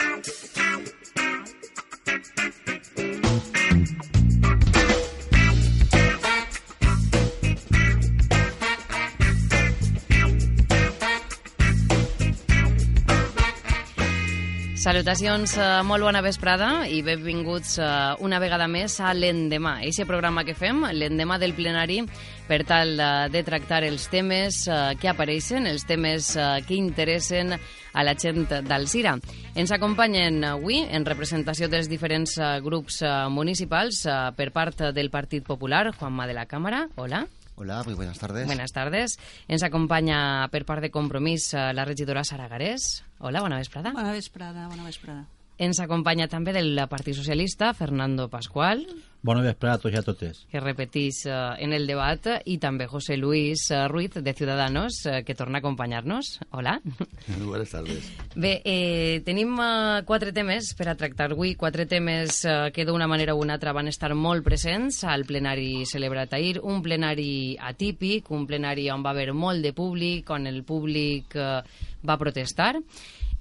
out, out. Salutacions, eh, molt bona vesprada i benvinguts eh, una vegada més a l'Endemà, aquest programa que fem, l'Endemà del plenari, per tal eh, de tractar els temes que apareixen, els temes que interessen a la gent d'Alzira. Ens acompanyen avui, en representació dels diferents grups municipals, per part del Partit Popular, Juanma de la Càmara. Hola. Hola, muy buenas tardes. Buenas tardes. Ens acompanya per part de Compromís la regidora Sara Garés. Hola, bona vesprada. Bona vesprada, bona vesprada. Ens acompanya també del Partit Socialista, Fernando Pascual, Bona vesprada a tots i a totes. que repetís eh, en el debat, i també José Luis eh, Ruiz, de Ciudadanos, eh, que torna a acompanyar-nos. Hola. Buenas tardes. Bé, eh, tenim eh, quatre temes per a tractar avui, quatre temes eh, que d'una manera o una altra van estar molt presents al plenari celebrat ahir, un plenari atípic, un plenari on va haver molt de públic, on el públic eh, va protestar,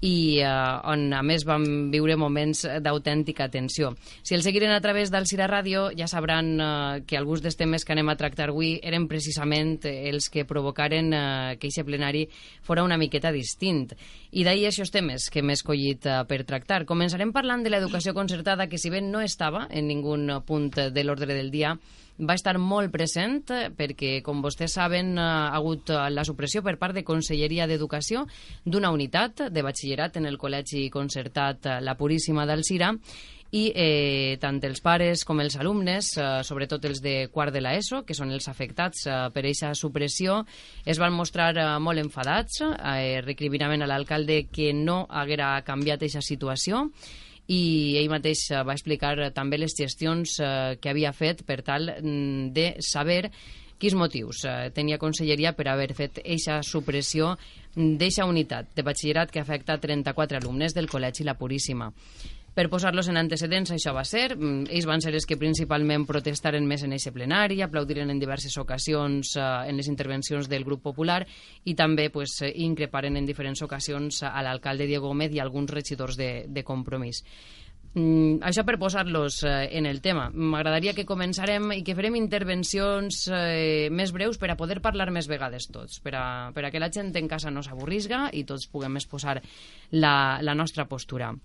i eh, on a més vam viure moments d'autèntica tensió. Si el seguiren a través del Cira Ràdio ja sabran eh, que alguns dels temes que anem a tractar avui eren precisament els que provocaren eh, que aquest plenari fora una miqueta distint. I d'ahir aquests temes que hem escollit eh, per tractar. Començarem parlant de l'educació concertada, que si bé no estava en ningun punt de l'ordre del dia, va estar molt present eh, perquè, com vostès saben, eh, ha hagut eh, la supressió per part de Conselleria d'Educació d'una unitat de batxillerat en el Col·legi Concertat La Puríssima d'Alcira i eh, tant els pares com els alumnes, eh, sobretot els de quart de l'ESO, que són els afectats eh, per aquesta supressió, es van mostrar eh, molt enfadats, eh, recriminaven a l'alcalde que no haguera canviat aquesta situació i ell mateix eh, va explicar eh, també les gestions eh, que havia fet per tal mm, de saber quins motius tenia Conselleria per haver fet eixa supressió d'eixa unitat de batxillerat que afecta 34 alumnes del Col·legi La Puríssima. Per posar-los en antecedents, això va ser. Mm, Ells van ser els que principalment protestaren més en eixe plenari, aplaudiren en diverses ocasions eh, en les intervencions del grup popular i també pues, eh, increparen en diferents ocasions a l'alcalde Diego Gómez i alguns regidors de, de compromís. Mm, això per posar-los eh, en el tema. M'agradaria que començarem i que farem intervencions eh, més breus per a poder parlar més vegades tots, per a, per a que la gent en casa no s'avorrisga i tots puguem exposar la, la nostra postura.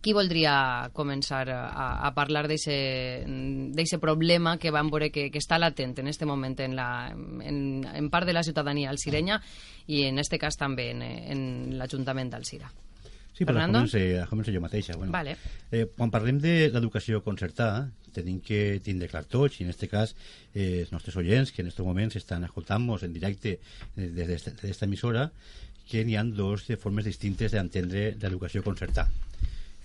Qui voldria començar a, a parlar d'aquest problema que vam veure que, que està latent en este moment en, la, en, en part de la ciutadania alcirenya i en este cas també en, en l'Ajuntament d'Alcira? Sí, però Fernando? començo, començo jo mateixa. Bueno, Vale. eh, quan parlem de l'educació concertada, tenim que tindre clar tots, i en aquest cas eh, els nostres oients, que en aquests moments estan escoltant-nos en directe eh, des d'esta emissora, que n'hi ha dos de formes distintes d'entendre l'educació concertada.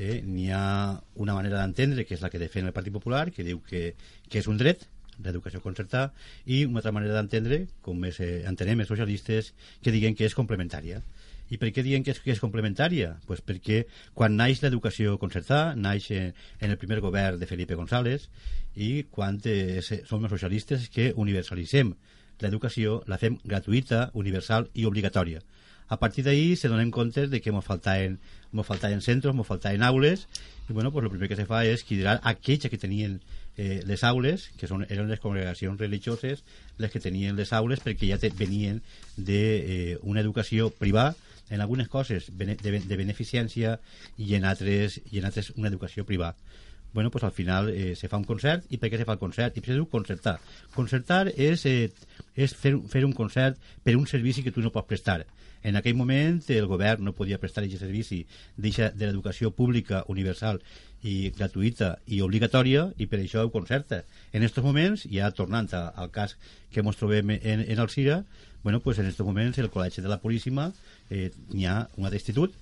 Eh, n'hi ha una manera d'entendre, que és la que defèn el Partit Popular, que diu que, que és un dret, l'educació concertada, i una altra manera d'entendre, com més eh, entenem els socialistes, que diguen que és complementària. I per què diuen que és, que és complementària? Pues perquè quan naix l'educació concertada, naix en, en el primer govern de Felipe González, i quan eh, som els socialistes que universalitzem l'educació, la fem gratuïta, universal i obligatòria. A partir d'ahí se donen compte de que ens faltaven, mos faltaven centres, ens faltaven aules, i bueno, pues, el primer que se fa és liderar aquells que tenien eh, les aules, que són, eren les congregacions religioses, les que tenien les aules perquè ja te, venien d'una eh, educació privada, en algunes coses de, de beneficència i en altres, i en altres una educació privada bueno, pues al final eh, se fa un concert i per què se fa el concert? I per què diu concertar? Concertar és, eh, és fer, fer un concert per un servici que tu no pots prestar. En aquell moment el govern no podia prestar aquest servici deixa de l'educació pública, universal i gratuïta i obligatòria i per això ho concerta. En aquests moments, ja tornant al cas que ens trobem en, en el CIRA, bueno, pues en aquests moments el Col·legi de la Puríssima eh, n'hi ha un altre institut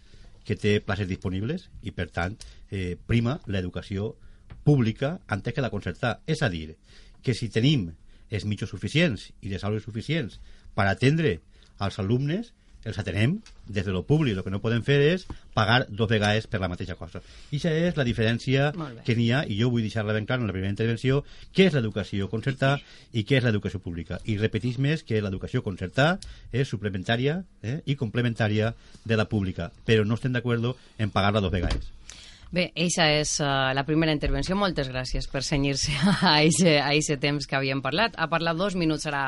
que té places disponibles i, per tant, eh, prima l'educació pública antes que la concertada. És a dir, que si tenim els mitjos suficients i les aules suficients per atendre als alumnes, els atenem des de lo públic. El que no podem fer és pagar dos vegades per la mateixa cosa. I aquesta és la diferència que n'hi ha, i jo vull deixar-la ben clara en la primera intervenció, què és l'educació concertada i què és l'educació pública. I repetís més que l'educació concertada és suplementària eh, i complementària de la pública, però no estem d'acord en pagar-la dos vegades. Bé, eixa és uh, la primera intervenció. Moltes gràcies per senyir-se a aquest temps que havíem parlat. Ha parlat dos minuts ara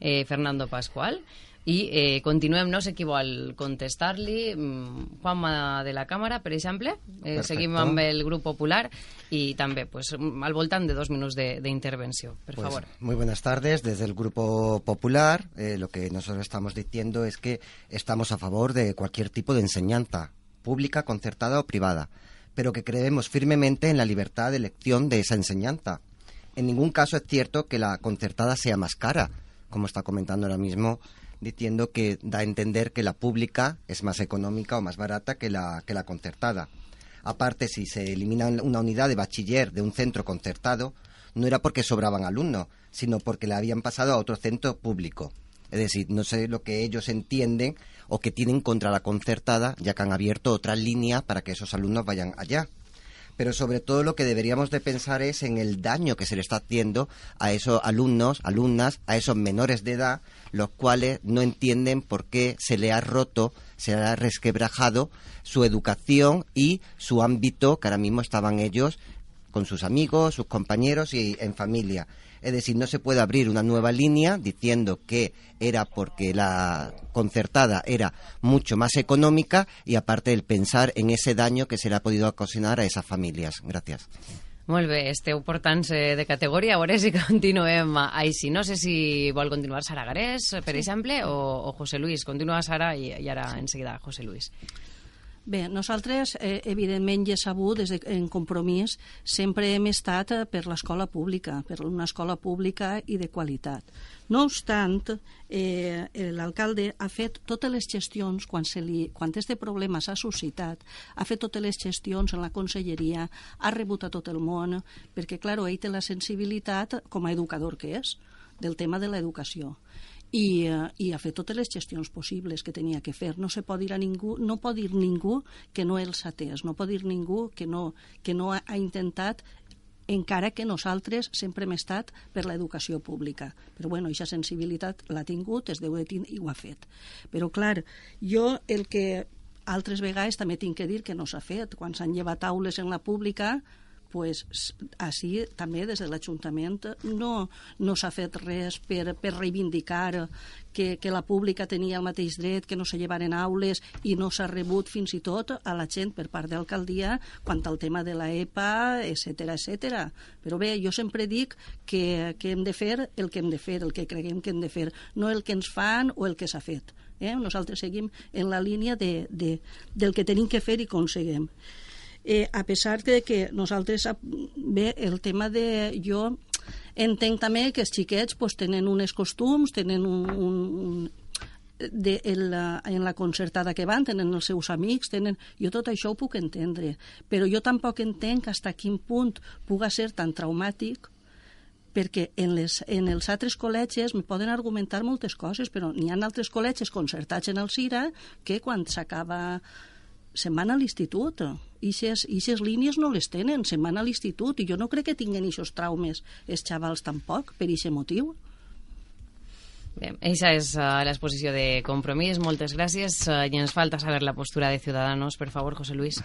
eh, Fernando Pascual i eh, continuem, no sé qui vol contestar-li, mm, Juanma de la Càmera, per exemple, eh, seguim amb el grup popular i també pues, al voltant de dos minuts d'intervenció, per pues, favor. Muy buenas tardes, desde el grupo popular eh, lo que nosotros estamos diciendo es que estamos a favor de cualquier tipo de enseñanza, pública, concertada o privada, pero que creemos firmemente en la libertad de elección de esa enseñanza. En ningún caso es cierto que la concertada sea más cara, como está comentando ahora mismo diciendo que da a entender que la pública es más económica o más barata que la, que la concertada. Aparte, si se elimina una unidad de bachiller de un centro concertado, no era porque sobraban alumnos, sino porque le habían pasado a otro centro público. Es decir, no sé lo que ellos entienden o que tienen contra la concertada, ya que han abierto otra línea para que esos alumnos vayan allá pero sobre todo lo que deberíamos de pensar es en el daño que se le está haciendo a esos alumnos, alumnas, a esos menores de edad, los cuales no entienden por qué se le ha roto, se le ha resquebrajado su educación y su ámbito que ahora mismo estaban ellos con sus amigos, sus compañeros y en familia. Es decir, no se puede abrir una nueva línea diciendo que era porque la concertada era mucho más económica y aparte el pensar en ese daño que se le ha podido ocasionar a esas familias. Gracias. Molt bé, esteu portant de categoria, a veure si continuem així. No sé si vol continuar Sara Garés, per exemple, o, o José Luis. Continua Sara i, i ara enseguida José Luis. Bé, nosaltres, eh, evidentment, ja sabut, des de, en compromís, sempre hem estat eh, per l'escola pública, per una escola pública i de qualitat. No obstant, eh, l'alcalde ha fet totes les gestions, quan, se li, quan este problema s'ha suscitat, ha fet totes les gestions en la conselleria, ha rebut a tot el món, perquè, clar, ell té la sensibilitat, com a educador que és, del tema de l'educació i, eh, i ha fet totes les gestions possibles que tenia que fer. No se pot dir a ningú, no pot dir ningú que no els ha atès, no pot dir ningú que no, que no ha, ha intentat encara que nosaltres sempre hem estat per l'educació pública. Però, bueno, aquesta sensibilitat l'ha tingut, es deu de tindre i ho ha fet. Però, clar, jo el que altres vegades també tinc que dir que no s'ha fet. Quan s'han llevat aules en la pública, pues, així també des de l'Ajuntament no, no s'ha fet res per, per reivindicar que, que la pública tenia el mateix dret, que no se llevaren aules i no s'ha rebut fins i tot a la gent per part d'alcaldia quant al tema de la EPA, etc etc. Però bé, jo sempre dic que, que hem de fer el que hem de fer, el que creguem que hem de fer, no el que ens fan o el que s'ha fet. Eh? Nosaltres seguim en la línia de, de, del que tenim que fer i aconseguim eh, a pesar de que nosaltres, bé, el tema de... Jo entenc també que els xiquets pues, tenen uns costums, tenen un, un, un de, en, la, en la concertada que van, tenen els seus amics, tenen... jo tot això ho puc entendre, però jo tampoc entenc fins a quin punt puga ser tan traumàtic perquè en, les, en els altres col·legis me poden argumentar moltes coses, però n'hi ha altres col·legis concertats en el CIRA que quan s'acaba se'n van a l'institut. I aquestes línies no les tenen, se'n van a l'institut. I jo no crec que tinguin aquests traumes els xavals tampoc, per aquest motiu. Bé, esa és uh, l'exposició de compromís. Moltes gràcies. Uh, I ens falta saber la postura de Ciudadanos. Per favor, José Luis.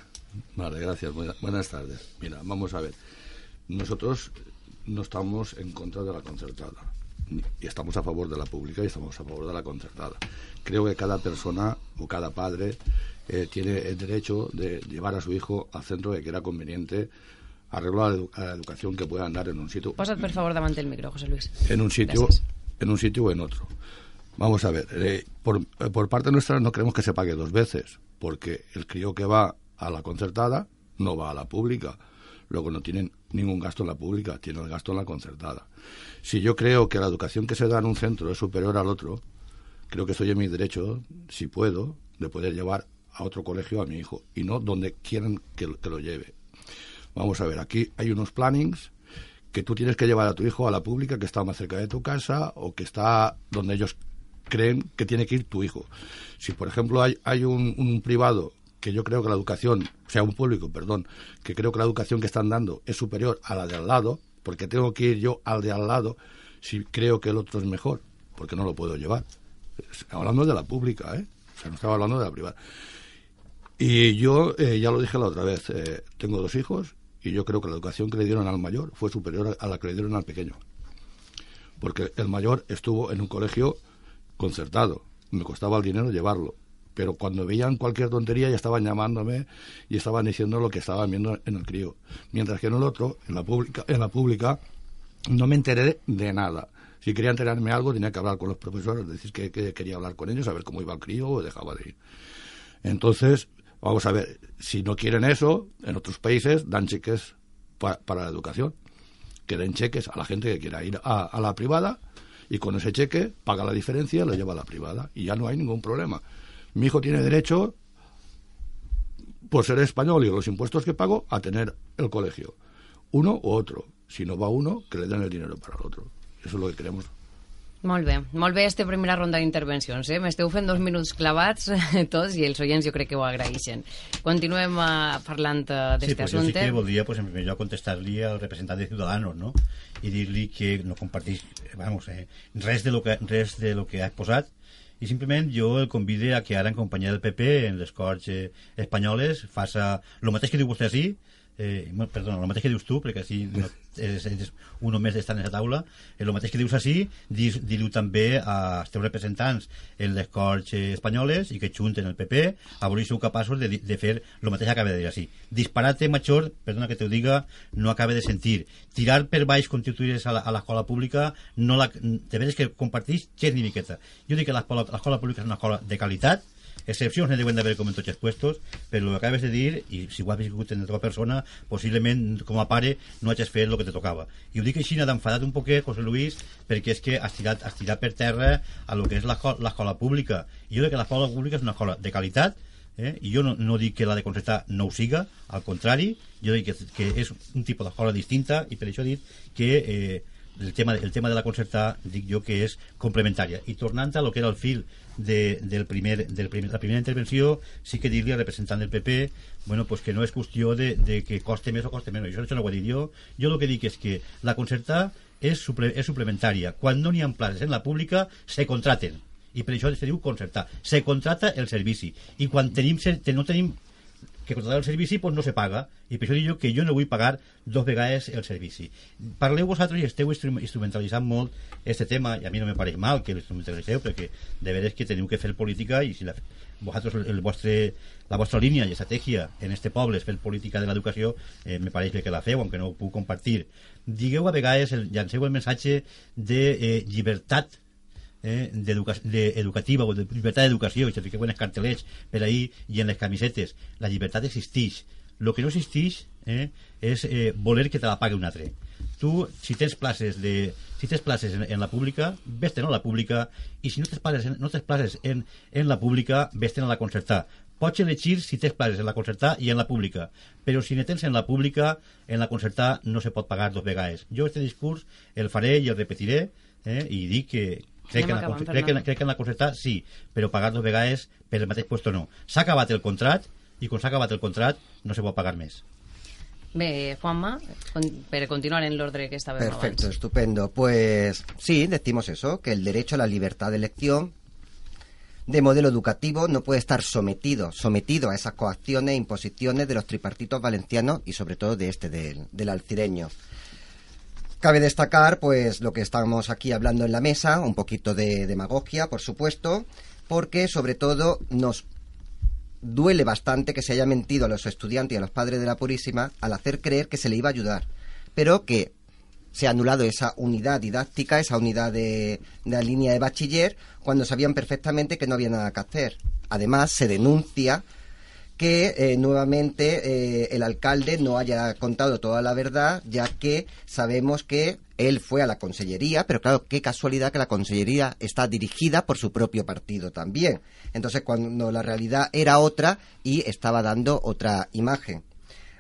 Vale, gracias. Buenas tardes. Mira, vamos a ver. Nosotros no estamos en contra de la concertada. Y estamos a favor de la pública y estamos a favor de la concertada. Creo que cada persona o cada padre eh, tiene el derecho de llevar a su hijo al centro que quiera conveniente arreglo a la, edu a la educación que puedan dar en un sitio. Posa't, per favor, davant el micro, José Luis. En un sitio, Gracias. en un sitio o en otro. Vamos a ver, eh, por, eh, por parte nuestra no queremos que se pague dos veces, porque el crío que va a la concertada no va a la pública. Luego no tienen ningún gasto en la pública, tienen el gasto en la concertada. Si yo creo que la educación que se da en un centro es superior al otro, creo que estoy en mi derecho, si puedo, de poder llevar a otro colegio a mi hijo y no donde quieren que, que lo lleve. Vamos a ver, aquí hay unos plannings que tú tienes que llevar a tu hijo a la pública que está más cerca de tu casa o que está donde ellos creen que tiene que ir tu hijo. Si, por ejemplo, hay, hay un, un privado que yo creo que la educación, o sea, un público, perdón, que creo que la educación que están dando es superior a la de al lado, porque tengo que ir yo al de al lado si creo que el otro es mejor, porque no lo puedo llevar. Hablando de la pública, ¿eh? O sea, no estaba hablando de la privada. Y yo, eh, ya lo dije la otra vez, eh, tengo dos hijos y yo creo que la educación que le dieron al mayor fue superior a la que le dieron al pequeño. Porque el mayor estuvo en un colegio concertado, me costaba el dinero llevarlo. Pero cuando veían cualquier tontería ya estaban llamándome y estaban diciendo lo que estaban viendo en el crío. Mientras que en el otro, en la pública, en la pública no me enteré de nada. Si quería enterarme algo, tenía que hablar con los profesores, decir que, que quería hablar con ellos, a ver cómo iba el crío o dejaba de ir. Entonces, vamos a ver, si no quieren eso, en otros países dan cheques pa- para la educación. Que den cheques a la gente que quiera ir a, a la privada y con ese cheque paga la diferencia lo lleva a la privada. Y ya no hay ningún problema. Mi hijo tiene derecho, por ser español y los impuestos que pago, a tener el colegio. Uno u otro. Si no va uno, que le den el dinero para el otro. Eso es lo que queremos. Molt bé, molt bé esta primera ronda d'intervencions, eh? M'esteu fent dos minuts clavats tots i els oients jo crec que ho agraeixen. Continuem uh, parlant uh, Sí, d'este pues yo sí assumpte. que voldria, pues, en primer lloc, contestar-li al representant de Ciudadanos, no? I dir-li que no comparteix, eh, vamos, eh, res, de lo que, res de lo que ha exposat, i simplement jo el convide a que ara en companyia del PP en les Corts eh, espanyoles faça el mateix que diu vostè així eh, perdona, el mateix que dius tu perquè així no, és, és un més d'estar en la taula eh, el mateix que dius així dis, dir-ho també als teus representants en les Corts eh, espanyoles i que junten el PP a veure si sou capaços de, de fer el mateix que acaba de dir així. Disparate major, perdona que te ho diga no acaba de sentir. Tirar per baix constituïdes a la- a l'escola pública no la, de veres que compartís gens ni miqueta. Jo dic que l'escola pública és una escola de qualitat excepcions ne deuen d'haver com en tots els puestos però el que acabes de dir i si ho has viscut en la teva persona possiblement com a pare no hagis fet el que te tocava i ho dic així d'enfadat un poquet José Luis perquè és que has tirat, has tirat per terra a lo que és l'escola pública i jo crec que l'escola pública és una escola de qualitat eh? i jo no, no dic que la de concertar no ho siga al contrari, jo dic que, que és un tipus d'escola distinta i per això he dit que eh, el tema, el tema de la concertar dic jo que és complementària. I tornant a lo que era el fil de, del primer, del primer, la primera intervenció sí que dir-li al representant del PP bueno, pues que no és qüestió de, de que coste més o coste menys, això, això no ho he dit jo. Jo el que dic és que la concertar és, suple, és suplementària. Quan no n'hi ha places en la pública se contraten. I per això se diu concertar. Se contrata el servici. I quan tenim, no tenim que contratar el servici pues no se paga. I per això dic que jo no vull pagar dos vegades el servici parleu vosaltres i esteu instru- instrumentalitzant molt este tema i a mi no me pareix mal que l'instrumentalitzeu perquè de veres que teniu que fer política i si la, vosaltres el vostre, la vostra línia i estratègia en este poble és fer política de l'educació eh, me pareix bé que la feu aunque no ho puc compartir. Digueu a vegades, el, llanceu el missatge de eh, llibertat eh, d'educa- d'educativa o de llibertat d'educació i se fiqueu en els cartellets per ahí i en les camisetes. La llibertat existeix. El que no existeix eh, és eh, voler que te la pagui un altre. Tu si tens places de si tens places en, en la pública vés-te'n a la pública i si no tens places, en- no tens places en, en la pública vés-te'n a la concertar pots elegir si tens places en la concertar i en la pública però si ne tens en la pública en la concertar no se pot pagar dos vegades. Jo este discurs el faré i el repetiré eh, i dic que crec que, en la, acabant, crec, que, en- Fernando. crec que en la concertar sí, però pagar dos vegades per el mateix puesto no. S'ha acabat el contrat i quan s'ha acabat el contrat no se pot pagar més. Bé, Juanma, con, per continuar en l'ordre que estàvem Perfecto, abans. estupendo. Pues sí, decimos eso, que el derecho a la libertad de elección de modelo educativo no puede estar sometido, sometido a esas coacciones e imposiciones de los tripartitos valencianos y sobre todo de este, del, del alcireño. Cabe destacar, pues, lo que estamos aquí hablando en la mesa, un poquito de demagogia, por supuesto, porque sobre todo nos duele bastante que se haya mentido a los estudiantes y a los padres de la Purísima al hacer creer que se le iba a ayudar, pero que se ha anulado esa unidad didáctica, esa unidad de, de la línea de bachiller, cuando sabían perfectamente que no había nada que hacer. Además, se denuncia que eh, nuevamente eh, el alcalde no haya contado toda la verdad, ya que sabemos que él fue a la consellería, pero claro, qué casualidad que la consellería está dirigida por su propio partido también. Entonces, cuando la realidad era otra y estaba dando otra imagen.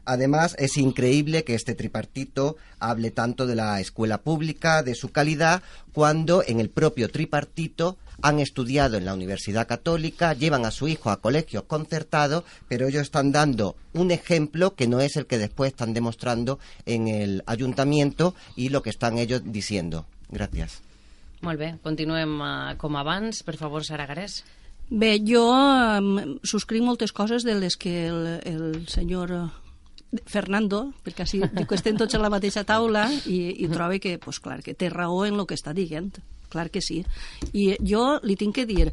Además, es increíble que este tripartito hable tanto de la escuela pública, de su calidad, cuando en el propio tripartito han estudiado en la Universidad Católica, llevan a su hijo a colegios concertados, pero ellos están dando un ejemplo que no es el que después están demostrando en el ayuntamiento y lo que están ellos diciendo. Gracias. Molt bé, continuem uh, com abans. Per favor, Sara Garés. Bé, jo um, subscric moltes coses de les que el, el senyor Fernando, perquè així dic que estem tots a la mateixa taula i, i trobo que, pues, clar, que té raó en el que està dient. Clar que sí. I jo li tinc que dir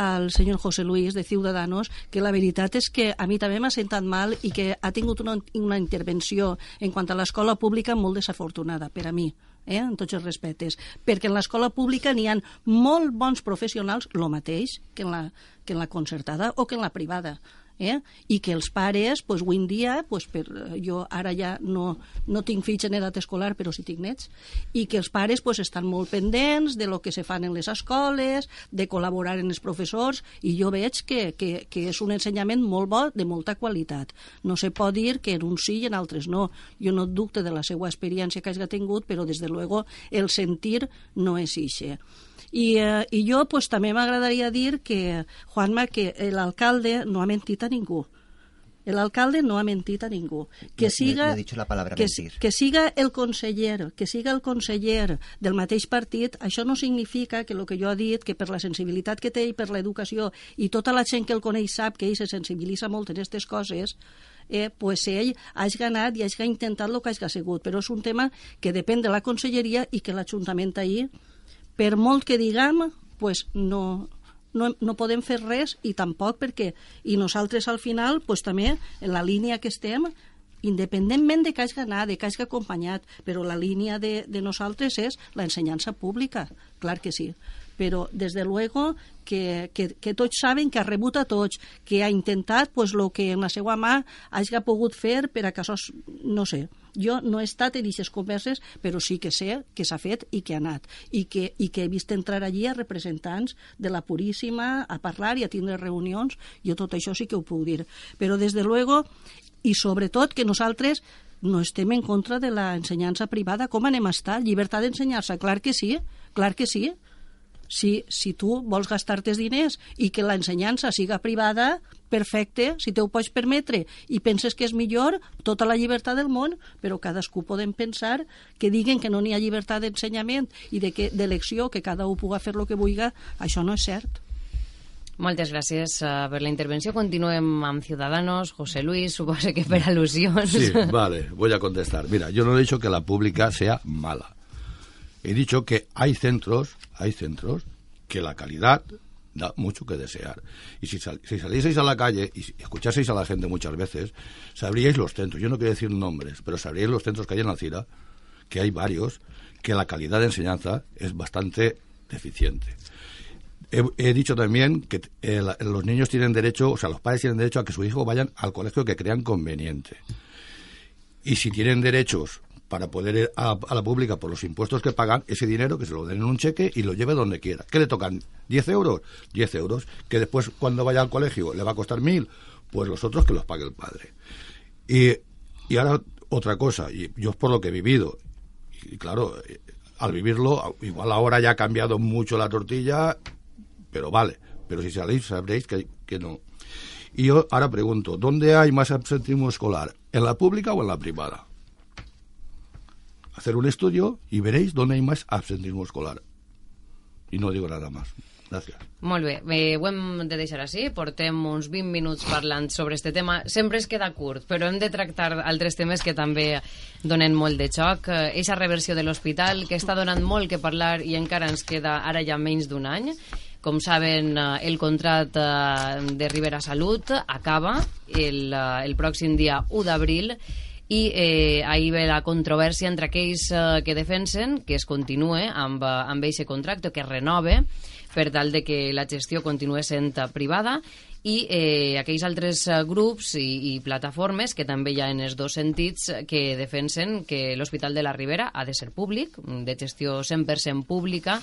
al senyor José Luis de Ciudadanos que la veritat és que a mi també m'ha sentat mal i que ha tingut una, una intervenció en quant a l'escola pública molt desafortunada per a mi eh, en tots els respectes, perquè en l'escola pública n'hi ha molt bons professionals, el mateix que en, la, que en la concertada o que en la privada eh? i que els pares, pues, avui en dia, pues, per, jo ara ja no, no tinc fills en edat escolar, però sí tinc nets, i que els pares pues, estan molt pendents de lo que se fan en les escoles, de col·laborar en els professors, i jo veig que, que, que és un ensenyament molt bo, de molta qualitat. No se pot dir que en uns sí i en altres no. Jo no dubte de la seva experiència que hagi tingut, però, des de luego, el sentir no és ixe. I, eh, i jo pues, també m'agradaria dir que, Juanma, que l'alcalde no ha mentit a ningú. El alcalde no ha mentit a ningú. Que siga, no, dicho la palabra que, mentir. que siga el conseller, que siga el conseller del mateix partit, això no significa que el que jo he dit, que per la sensibilitat que té i per l'educació i tota la gent que el coneix sap que ell se sensibilitza molt en aquestes coses, eh, pues ell hagi ganat i hagi intentat el que hagi sigut. Però és un tema que depèn de la conselleria i que l'Ajuntament ahir per molt que diguem, pues no, no, no podem fer res i tampoc perquè i nosaltres al final pues, també en la línia que estem independentment de que hagi anat, de que hagi acompanyat, però la línia de, de nosaltres és l'ensenyança pública, clar que sí. Però, des de luego, que, que, que tots saben que ha rebut a tots, que ha intentat pues, lo que en la seva mà hagi pogut fer per a casos, no sé, jo no he estat en aquestes converses, però sí que sé que s'ha fet i que ha anat. I que, I que he vist entrar allí a representants de la Puríssima a parlar i a tindre reunions. Jo tot això sí que ho puc dir. Però, des de luego, i sobretot que nosaltres no estem en contra de l'ensenyança privada. Com anem a estar? Llibertat d'ensenyar-se? Clar que sí, clar que sí. Si, si tu vols gastar-te diners i que l'ensenyança siga privada, perfecte, si te ho pots permetre i penses que és millor, tota la llibertat del món, però cadascú podem pensar que diguen que no n'hi ha llibertat d'ensenyament i de que d'elecció, que cada un puga fer el que vulgui, això no és cert. Moltes gràcies uh, per la intervenció. Continuem amb Ciudadanos. José Luis, suposo que per al·lusions. Sí, vale, voy a contestar. Mira, yo no he dicho que la pública sea mala. He dicho que hay centros, hay centros que la calidad da mucho que desear. Y si, sal, salieseis a la calle y escuchaseis a la gente muchas veces, sabríais los centros. Yo no quiero decir nombres, pero sabríais los centros que hay en Alcira, que hay varios, que la calidad de enseñanza es bastante deficiente. He, dicho también que eh, la, los niños tienen derecho, o sea, los padres tienen derecho a que su hijo vayan al colegio que crean conveniente. Y si tienen derechos para poder ir a, a, la pública por los impuestos que pagan, ese dinero que se lo den en un cheque y lo lleve donde quiera. ¿Qué le tocan? ¿10 euros? 10 euros. Que después, cuando vaya al colegio, le va a costar mil, pues los otros que los pague el padre. Y, y ahora, otra cosa, y yo por lo que he vivido, y claro, al vivirlo, igual ahora ya ha cambiado mucho la tortilla, pero vale, pero si salís sabréis que, que no. Y yo ahora pregunto, ¿dónde hay más absentismo escolar? ¿En la pública o en la privada? Hacer un estudio y veréis dónde hay más absentismo escolar. Y no digo nada más. Gràcies. Molt bé, eh, ho hem de deixar així, portem uns 20 minuts parlant sobre este tema, sempre es queda curt, però hem de tractar altres temes que també donen molt de xoc. Eixa reversió de l'hospital, que està donant molt que parlar i encara ens queda ara ja menys d'un any. Com saben, el contracte de Rivera Salut acaba el, el pròxim dia 1 d'abril i eh, ahir ve la controvèrsia entre aquells eh, que defensen que es continue amb, eh, amb aquest contracte, que es renove per tal de que la gestió continue sent privada i eh, aquells altres eh, grups i, i plataformes que també hi ha en els dos sentits que defensen que l'Hospital de la Ribera ha de ser públic, de gestió 100% pública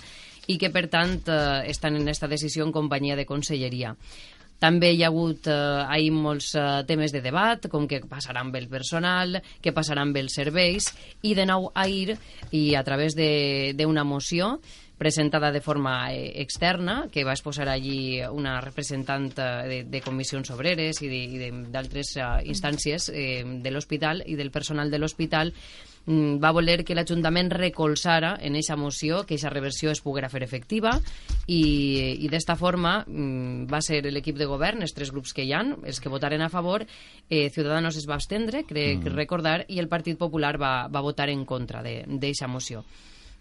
i que per tant eh, estan en aquesta decisió en companyia de conselleria. També hi ha hagut eh, ahir molts eh, temes de debat, com què passarà amb el personal, què passarà amb els serveis, i de nou ahir, i a través d'una moció, presentada de forma eh, externa, que va exposar allí una representant eh, de, de comissions obreres i d'altres uh, instàncies eh, de l'hospital i del personal de l'hospital va voler que l'Ajuntament recolzara en aquesta moció que aquesta reversió es poguera fer efectiva i, i d'esta forma mm, va ser l'equip de govern, els tres grups que hi han, els que votaren a favor, eh, Ciudadanos es va abstendre, crec mm. recordar, i el Partit Popular va, va votar en contra d'aquesta moció.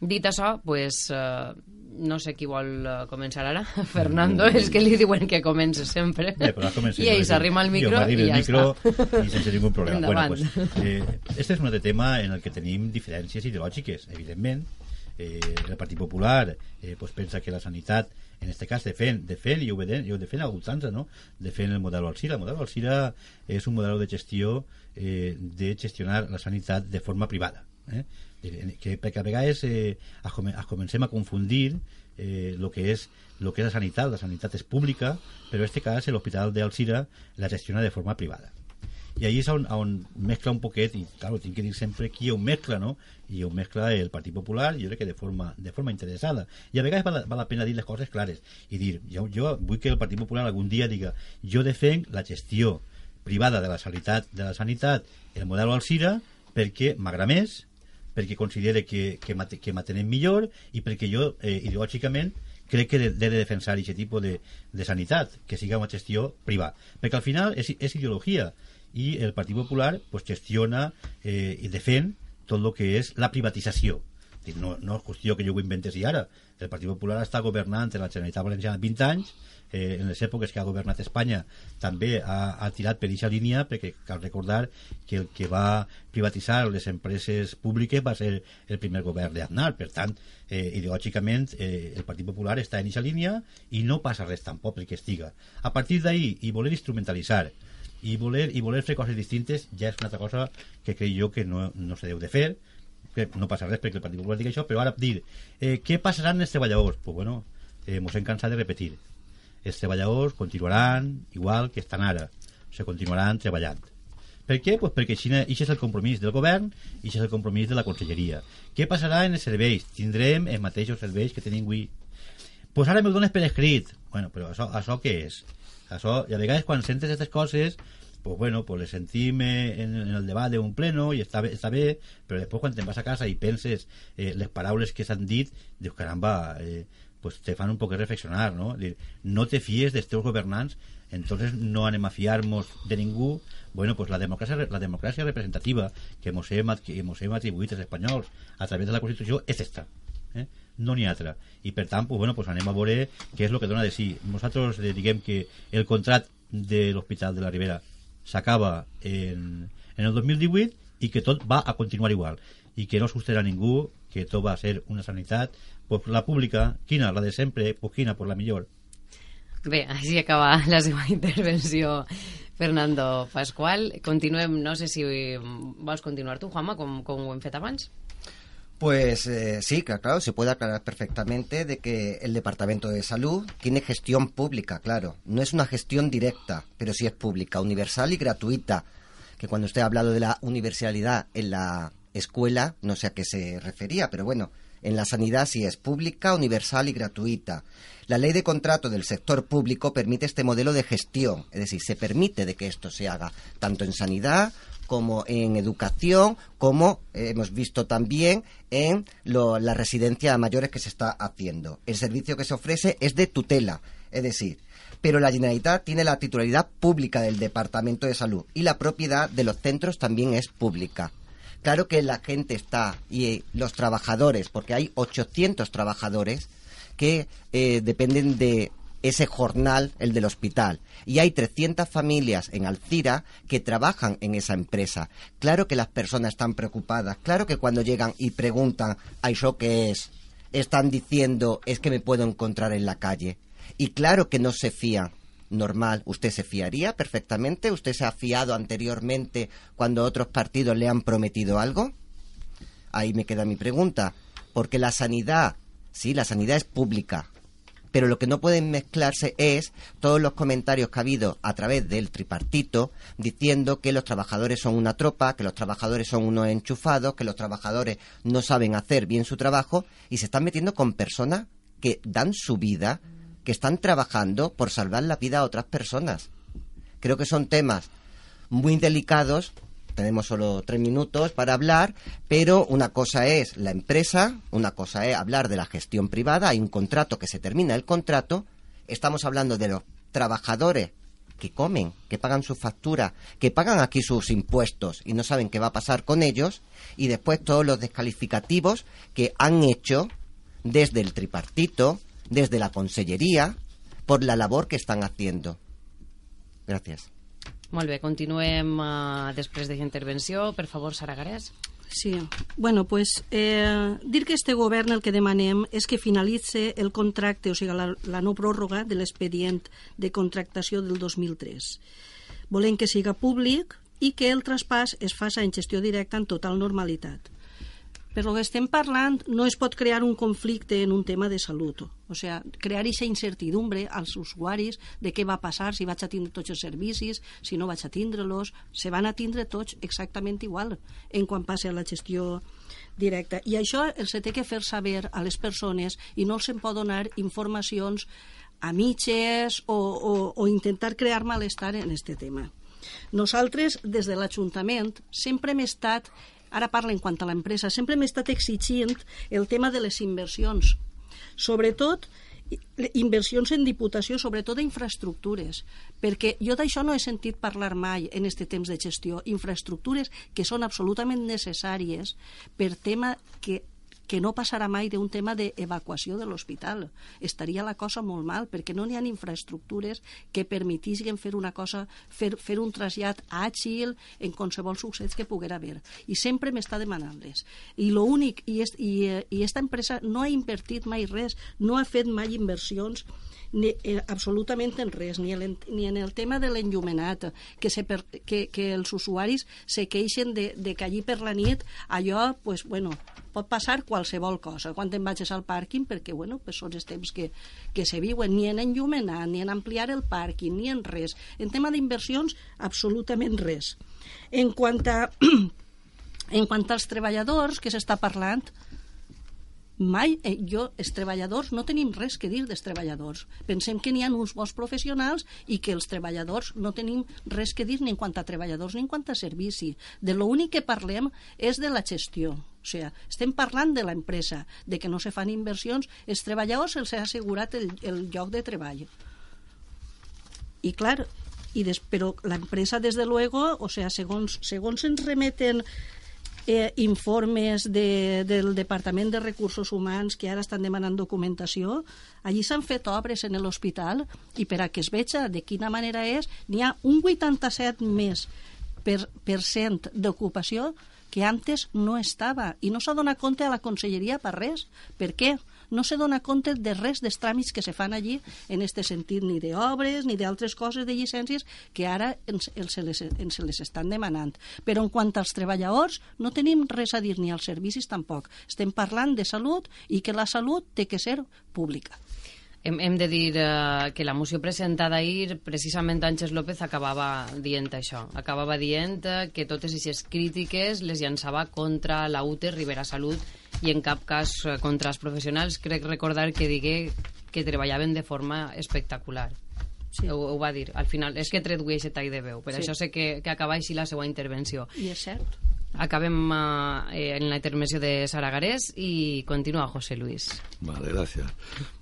Dit això, pues, eh, no sé qui vol uh, començar ara. Fernando, mm. és que li diuen que comença sempre. Bé, però I ell s'arrima al micro i ja micro està. I sense ningú problema. Endavant. Bueno, pues, eh, este és un altre tema en el que tenim diferències ideològiques, evidentment. Eh, el Partit Popular eh, pues pensa que la sanitat en este cas defèn, defèn i ho, veiem, i ho defèn a ultrança, no? defèn el model Alcira. El model Alcira és un model de gestió eh, de gestionar la sanitat de forma privada. Eh? Que perquè a vegades eh, es comencem a confundir eh, lo que és lo que és la sanitat, la sanitat és pública, però en aquest cas l'Hospital d'Alcira la gestiona de forma privada. I ahí és on, on mescla un poquet, i claro, tinc que dir sempre qui ho mescla, no? I ho mescla el Partit Popular, jo crec que de forma, de forma interessada. I a vegades val, val la pena dir les coses clares i dir, jo, jo vull que el Partit Popular algun dia diga, jo defenc la gestió privada de la sanitat, de la sanitat el model Alcira perquè m'agrada més, perquè considere que, que, que m'atenem millor i perquè jo, eh, ideològicament, crec que he de defensar aquest tipus de, de sanitat, que siga una gestió privada. Perquè al final és, és ideologia i el Partit Popular pues, gestiona eh, i defèn tot el que és la privatització. No, no és qüestió que jo ho inventessi ara. El Partit Popular està governant en la Generalitat Valenciana 20 anys eh, en les èpoques que ha governat Espanya també ha, ha tirat per aquesta línia perquè cal recordar que el que va privatitzar les empreses públiques va ser el primer govern d'Aznar. Per tant, eh, ideològicament eh, el Partit Popular està en aquesta línia i no passa res tampoc perquè estiga. A partir d'ahir i voler instrumentalitzar i voler, i voler fer coses distintes ja és una altra cosa que crec jo que no, no se deu de fer que no passa res perquè el Partit Popular digui això però ara dir, eh, què passarà amb els treballadors? Pues bueno, eh, mos hem cansat de repetir els treballadors continuaran igual que estan ara, se continuaran treballant. Per què? Pues perquè això és el compromís del govern i això és el compromís de la conselleria. Què passarà en els serveis? Tindrem els mateixos serveis que tenim avui? Pues ara me'l dones per escrit. Bueno, però això, això què és? Això, i a vegades quan sentes aquestes coses pues bueno, pues les sentim en, en el debat d'un pleno i està bé, està bé, però després quan te'n vas a casa i penses eh, les paraules que s'han dit, dius, caramba, eh, pues te fan un poc reflexionar, ¿no? Dir, no te fies dels teus governants, entonces no anem a fiar-nos de ningú. Bueno, pues la democràcia, la democràcia representativa que mos hem, que mos hem atribuït als espanyols a través de la Constitució és esta. Eh? no n'hi altra. I per tant, pues, bueno, pues anem a veure què és el que dona de si. Nosaltres eh, diguem que el contrat de l'Hospital de la Ribera s'acaba en, en el 2018 i que tot va a continuar igual i que no s'ustarà ningú, que tot va a ser una sanitat pues la pública, quina? La de sempre, pues quina? Pues la millor. Bé, així acaba la seva intervenció Fernando Pascual. Continuem, no sé si vols continuar tu, Juanma, com, com ho hem fet abans. Pues eh, sí, claro, se puede aclarar perfectamente de que el Departamento de Salud tiene gestión pública, claro. No es una gestión directa, pero sí es pública, universal y gratuita. Que cuando usted ha hablado de la universalidad en la escuela, no sé a qué se refería, pero bueno, en la sanidad sí es pública, universal y gratuita. La ley de contrato del sector público permite este modelo de gestión, es decir, se permite de que esto se haga tanto en sanidad como en educación, como eh, hemos visto también en lo, la residencia mayores que se está haciendo. El servicio que se ofrece es de tutela, es decir, pero la Generalitat tiene la titularidad pública del Departamento de Salud y la propiedad de los centros también es pública. Claro que la gente está y los trabajadores, porque hay 800 trabajadores que eh, dependen de ese jornal, el del hospital. Y hay 300 familias en Alcira que trabajan en esa empresa. Claro que las personas están preocupadas. Claro que cuando llegan y preguntan, ¿a eso qué es? Están diciendo, es que me puedo encontrar en la calle. Y claro que no se fían normal, ¿usted se fiaría perfectamente? ¿Usted se ha fiado anteriormente cuando otros partidos le han prometido algo? Ahí me queda mi pregunta. Porque la sanidad, sí, la sanidad es pública, pero lo que no pueden mezclarse es todos los comentarios que ha habido a través del tripartito diciendo que los trabajadores son una tropa, que los trabajadores son unos enchufados, que los trabajadores no saben hacer bien su trabajo y se están metiendo con personas que dan su vida, que están trabajando por salvar la vida a otras personas. Creo que son temas muy delicados tenemos solo tres minutos para hablar, pero una cosa es la empresa, una cosa es hablar de la gestión privada, hay un contrato que se termina el contrato, estamos hablando de los trabajadores que comen, que pagan su factura, que pagan aquí sus impuestos y no saben qué va a pasar con ellos, y después todos los descalificativos que han hecho desde el tripartito, desde la consellería, por la labor que están haciendo. Gracias. Molt bé, continuem uh, després d'aquesta intervenció. Per favor, Sara Garés. Sí, bueno, pues eh, dir que este govern el que demanem és que finalitze el contracte, o sigui, la, la no pròrroga de l'expedient de contractació del 2003. Volem que siga públic i que el traspàs es faci en gestió directa en total normalitat. Per lo que estem parlant, no es pot crear un conflicte en un tema de salut. O sigui, crear aquesta incertidumbre als usuaris de què va passar, si vaig a tindre tots els servicis, si no vaig a tindre-los, se van a tindre tots exactament igual en quan passe a la gestió directa. I això els té que fer saber a les persones i no els en pot donar informacions a mitges o, o, o intentar crear malestar en aquest tema. Nosaltres, des de l'Ajuntament, sempre hem estat ara parla en quant a l'empresa, sempre m'he estat exigint el tema de les inversions. Sobretot, inversions en diputació, sobretot d'infraestructures, perquè jo d'això no he sentit parlar mai en aquest temps de gestió. Infraestructures que són absolutament necessàries per tema que que no passarà mai d'un tema d'evacuació de l'hospital. Estaria la cosa molt mal, perquè no n'hi ha infraestructures que permetissin fer una cosa, fer, fer un trasllat àgil en qualsevol succés que poguera haver. I sempre m'està demanant-les. I lo únic, i, est, i, eh, i esta empresa no ha invertit mai res, no ha fet mai inversions ni, eh, absolutament en res, ni, el, ni en el tema de l'enllumenat, que, se per, que, que els usuaris se queixen de, de que allí per la nit allò, pues, bueno, pot passar qualsevol cosa. Quan te'n vagis al pàrquing, perquè bueno, pues són els temps que, que se viuen, ni en enllumenar, ni en ampliar el pàrquing, ni en res. En tema d'inversions, absolutament res. En quant a, en quant als treballadors que s'està parlant, mai, eh, jo, els treballadors, no tenim res que dir dels treballadors. Pensem que n'hi ha uns bons professionals i que els treballadors no tenim res que dir ni en quant a treballadors ni en quant a servici. De l'únic que parlem és de la gestió. O sigui, estem parlant de l'empresa, de que no se fan inversions, els treballadors els ha assegurat el, el lloc de treball. I clar, i des, però l'empresa, des de luego, o sea, segons, segons ens remeten eh, informes de, del Departament de Recursos Humans que ara estan demanant documentació, allí s'han fet obres en l'hospital i per a que es veja de quina manera és, n'hi ha un 87 més per, per cent d'ocupació que antes no estava i no s'ha donat compte a la conselleria per res. Per què? No se dona compte de res dels tràmits que se fan allí en este sentit, ni d'obres ni d'altres coses de llicències que ara ens, ens, les, ens les estan demanant. Però en quant als treballadors, no tenim res a dir ni als servicis tampoc. Estem parlant de salut i que la salut té que ser pública. Hem, hem de dir eh, que la moció presentada ahir, precisament Àngels López acabava dient això. Acabava dient eh, que totes aquestes crítiques les llançava contra la UTE Rivera Salut i en cap cas eh, contra els professionals. Crec recordar que digué que treballaven de forma espectacular. Sí. Ho, ho va dir. Al final, és que he tret aquest tall de veu. Per sí. això sé que, que acaba així la seva intervenció. I és cert. Acabem uh, en la intervenció de Sara Garés y continúa José Luis. Vale, gracias.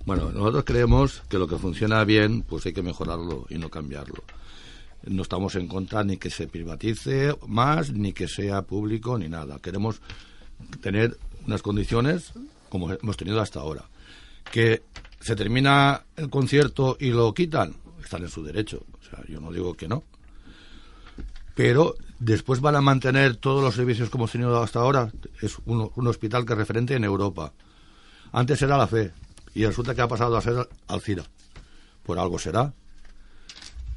Bueno, nosotros creemos que lo que funciona bien, pues hay que mejorarlo y no cambiarlo. No estamos en contra ni que se privatice más, ni que sea público, ni nada. Queremos tener unas condiciones como hemos tenido hasta ahora. Que se termina el concierto y lo quitan, están en su derecho. O sea, yo no digo que no. Pero después van a mantener todos los servicios como hemos tenido hasta ahora. Es un, un hospital que es referente en Europa. Antes era la fe y resulta que ha pasado a ser Alcira. Por algo será.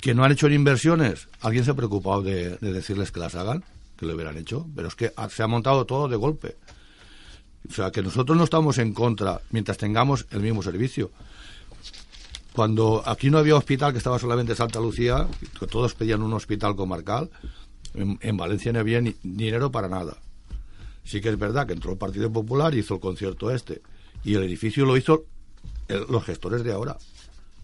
Que no han hecho inversiones. ¿Alguien se ha preocupado de, de decirles que las hagan? Que lo hubieran hecho. Pero es que se ha montado todo de golpe. O sea, que nosotros no estamos en contra mientras tengamos el mismo servicio. cuando aquí no había hospital, que estaba solamente Santa Lucía, que todos pedían un hospital comarcal, en, en Valencia no había ni, dinero para nada. Sí que es verdad que entró el Partido Popular y hizo el concierto este. Y el edificio lo hizo el- los gestores de ahora.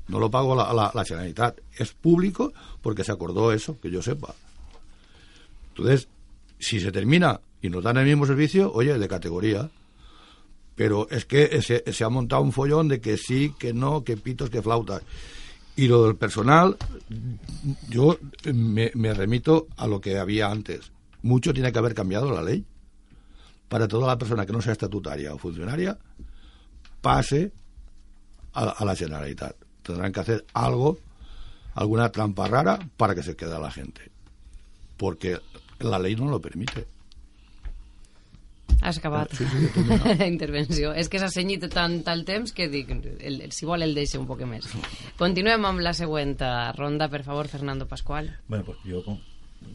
No lo pagó la, la, la Generalitat. Es público porque se acordó eso, que yo sepa. Entonces, si se termina y nos dan el mismo servicio, oye, de categoría. Pero es que se, se ha montado un follón de que sí, que no, que pitos, que flautas. Y lo del personal, yo me, me remito a lo que había antes. Mucho tiene que haber cambiado la ley para toda la persona que no sea estatutaria o funcionaria pase a, a la Generalitat. Tendrán que hacer algo, alguna trampa rara para que se quede la gente. Porque la ley no lo permite. Has acabat Sí, sí, terminat. la intervenció. És que s'ha cenyit tant el temps que dic, el, el, si vol el deixa un poc més. Continuem amb la següent eh, ronda, per favor, Fernando Pascual. Bueno, pues yo con-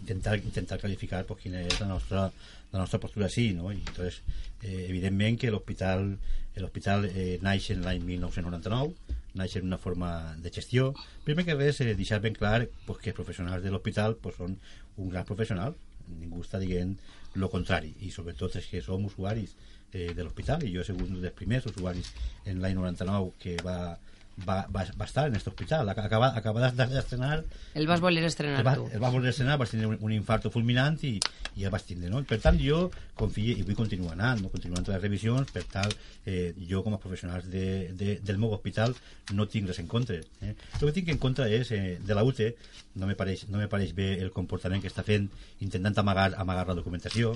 intentar intentar clarificar pues quina és la nostra, la nostra postura sí, no? I entonces, eh, evidentment que l'hospital l'hospital eh, naix en l'any 1999 naix en una forma de gestió primer que res eh, deixar ben clar pues, que els professionals de l'hospital pues, són un gran professional ningú està dient lo contrari i sobretot és que som usuaris eh, de l'hospital i jo he sigut un dels primers usuaris en l'any 99 que va, va, va, va estar en aquest hospital acaba, acaba d'estrenar El vas voler estrenar el va, tu. el va voler estrenar, vas tindre un, un infarto fulminant i, i el vas tindre, no? Per tant, jo confio i vull continuar anant, no? continuar amb les revisions, per tal, eh, jo com a professionals de, de, del meu hospital no tinc res en contra. Eh? El que tinc en contra és, eh, de la UTE, no me, pareix, no me pareix bé el comportament que està fent intentant amagar, amagar la documentació,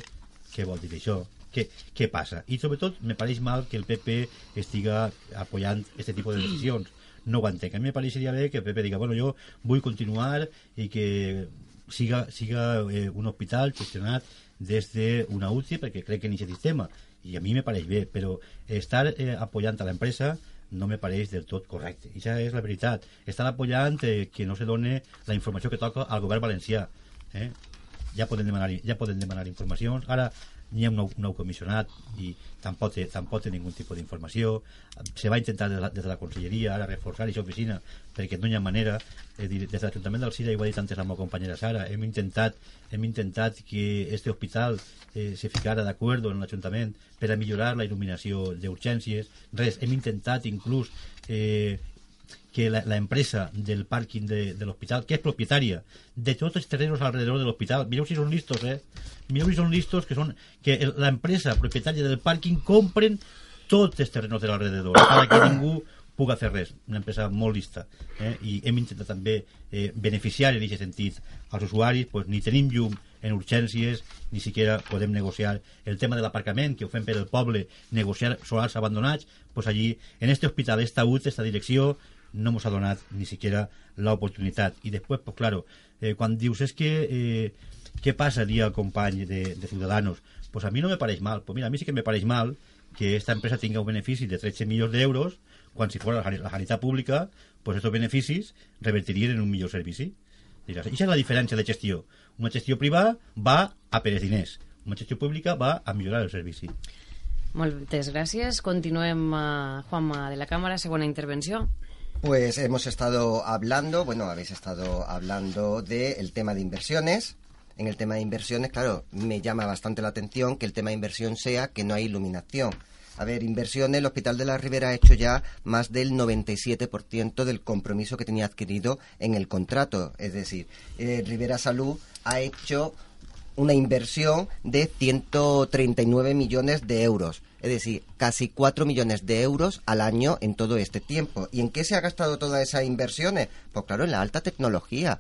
què vol dir això? Què, què passa? I sobretot me pareix mal que el PP estiga apoyant aquest tipus de decisions no ho entenc. A mi me pareixeria bé que el PP diga, bueno, jo vull continuar i que siga, siga eh, un hospital gestionat des d'una UCI perquè crec en aquest sistema i a mi me pareix bé, però estar eh, apoyant a l'empresa no me pareix del tot correcte. I això és la veritat. Estan apoyant eh, que no se done la informació que toca al govern valencià. Eh? Ja poden demanar, ja poden demanar informacions. Ara n'hi ha un nou, nou comissionat i tampoc té, tampoc té ningun tipus d'informació. Se va intentar des de, la, des de la conselleria ara reforçar aquesta oficina perquè no hi ha manera. Eh, des de l'Ajuntament del Sira, i ho ha dit antes la meva companyera Sara, hem intentat, hem intentat que este hospital eh, se ficara d'acord en l'Ajuntament per a millorar la il·luminació d'urgències. Res, hem intentat inclús eh, que la, la empresa del pàrquing de, de l'hospital, que és propietària de tots els terrenos alrededor de l'hospital, mireu si són listos, eh? Mireu si són listos, que són que el- la empresa propietària del pàrquing compren tots els terrenos de l'alrededor, perquè ningú puga fer res, una empresa molt lista eh? i hem intentat també eh, beneficiar en aquest sentit als usuaris pues, ni tenim llum en urgències ni siquiera podem negociar el tema de l'aparcament que ho fem per el poble negociar solars abandonats pues allí en este hospital, esta UT, esta direcció no nos ha donat ni siquiera la oportunitat. I després, pues claro, eh, quan dius és que eh, què passaria al company de, de Ciudadanos. Pues a mi no me pareix mal, pues mira, a mi sí que me pareix mal que esta empresa tenga un benefici de 13 milions d'euros quan si fos la, sanitat pública pues estos beneficis revertirien en un millor servici. Diràs, Això és la diferència de gestió. Una gestió privada va a per els diners. Una gestió pública va a millorar el servici. Moltes gràcies. Continuem, uh, Juanma de la Càmera, segona intervenció. Pues hemos estado hablando, bueno, habéis estado hablando del tema de inversiones. En el tema de inversiones, claro, me llama bastante la atención que el tema de inversión sea que no hay iluminación. A ver, inversiones, el Hospital de la Ribera ha hecho ya más del 97% del compromiso que tenía adquirido en el contrato. Es decir, eh, Rivera Salud ha hecho una inversión de 139 millones de euros. Es decir, casi 4 millones de euros al año en todo este tiempo. ¿Y en qué se ha gastado todas esas inversiones? Pues claro, en la alta tecnología.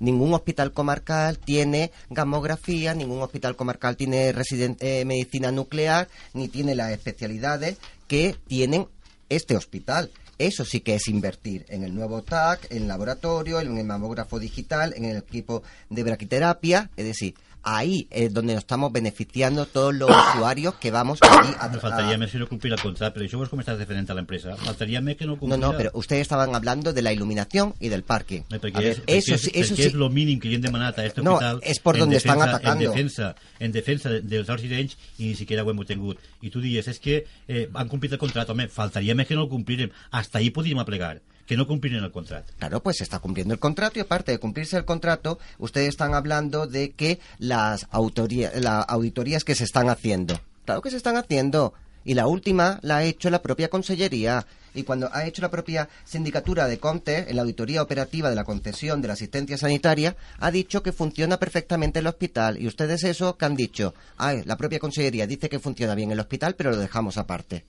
Ningún hospital comarcal tiene gamografía, ningún hospital comarcal tiene eh, medicina nuclear, ni tiene las especialidades que tienen este hospital. Eso sí que es invertir en el nuevo TAC, en el laboratorio, en el mamógrafo digital, en el equipo de braquiterapia. Es decir, ahí es donde nos estamos beneficiando todos los usuarios que vamos allí a Me faltaria més si no complir el contracte, però això és com estàs defendent a l'empresa. Faltaria més que no No, complira. no, pero ustedes estaban hablando de la iluminación y del parque. Eh, perquè A ver, és, perquè eso és, sí, eso perquè sí. és lo mínim que li hem demanat a este No, hospital és por en donde defensa, están atacando. en defensa, en defensa de- dels alts sirenys i ni siquiera ho hem obtingut i tu dius, és que eh, han complit el contracte home, faltaria més que no el complirem hasta ahí podíem aplegar que no cumplieron el contrato. Claro, pues se está cumpliendo el contrato y aparte de cumplirse el contrato, ustedes están hablando de que las autoría, las auditorías que se están haciendo. Claro que se están haciendo. Y la última la ha hecho la propia Consellería. Y cuando ha hecho la propia Sindicatura de Conte, en la auditoría operativa de la concesión de la asistencia sanitaria, ha dicho que funciona perfectamente el hospital. Y ustedes eso que han dicho, ay, la propia Consellería dice que funciona bien el hospital, pero lo dejamos aparte.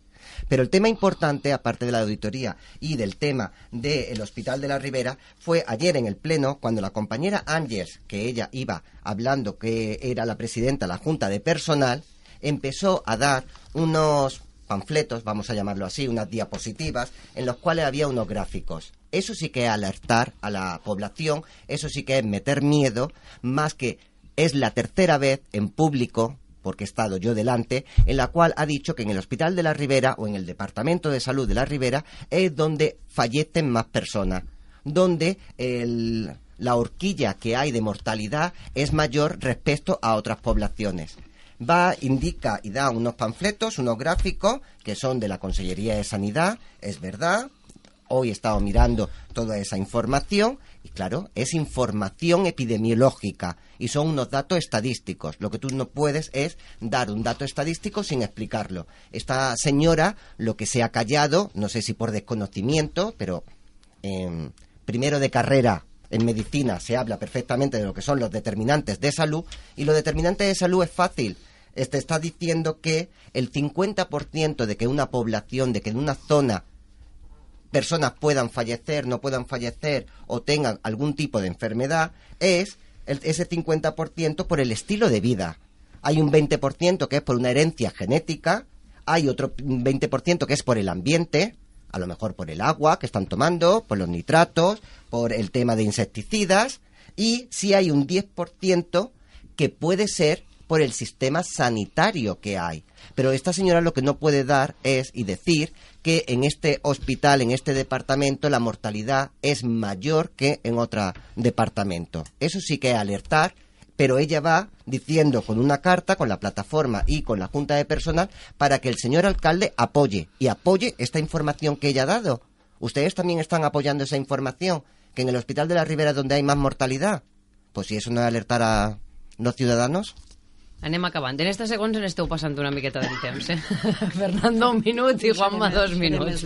Pero el tema importante, aparte de la auditoría y del tema del Hospital de la Ribera, fue ayer en el Pleno, cuando la compañera Ángels, que ella iba hablando que era la presidenta de la Junta de Personal, empezó a dar unos panfletos, vamos a llamarlo así, unas diapositivas, en los cuales había unos gráficos. Eso sí que es alertar a la población, eso sí que es meter miedo, más que es la tercera vez en público porque he estado yo delante, en la cual ha dicho que en el Hospital de la Ribera o en el Departamento de Salud de la Ribera es donde fallecen más personas, donde la horquilla que hay de mortalidad es mayor respecto a otras poblaciones. Va, indica y da unos panfletos, unos gráficos que son de la Consellería de Sanidad, es verdad, hoy he estado mirando toda esa información y claro, es información epidemiológica y son unos datos estadísticos. Lo que tú no puedes es dar un dato estadístico sin explicarlo. Esta señora lo que se ha callado, no sé si por desconocimiento, pero em, primero de carrera en medicina se habla perfectamente de lo que son los determinantes de salud y los determinantes de salud es fácil. Este está diciendo que el 50% de que una población, de que en una zona personas puedan fallecer, no puedan fallecer o tengan algún tipo de enfermedad es ese 50% por el estilo de vida. Hay un 20% que es por una herencia genética, hay otro 20% que es por el ambiente, a lo mejor por el agua que están tomando, por los nitratos, por el tema de insecticidas, y si hay un 10% que puede ser por el sistema sanitario que hay. Pero esta señora lo que no puede dar es y decir que en este hospital, en este departamento, la mortalidad es mayor que en otro departamento. Eso sí que es alertar, pero ella va diciendo con una carta, con la plataforma y con la Junta de Personal, para que el señor alcalde apoye y apoye esta información que ella ha dado. ¿Ustedes también están apoyando esa información? Que en el Hospital de la Ribera donde hay más mortalidad. Pues si eso no es alertar a los ciudadanos. Anem acabant. En estos segons en esteu passant una miqueta del temps, eh? Fernando, un minut i Juanma dos minuts.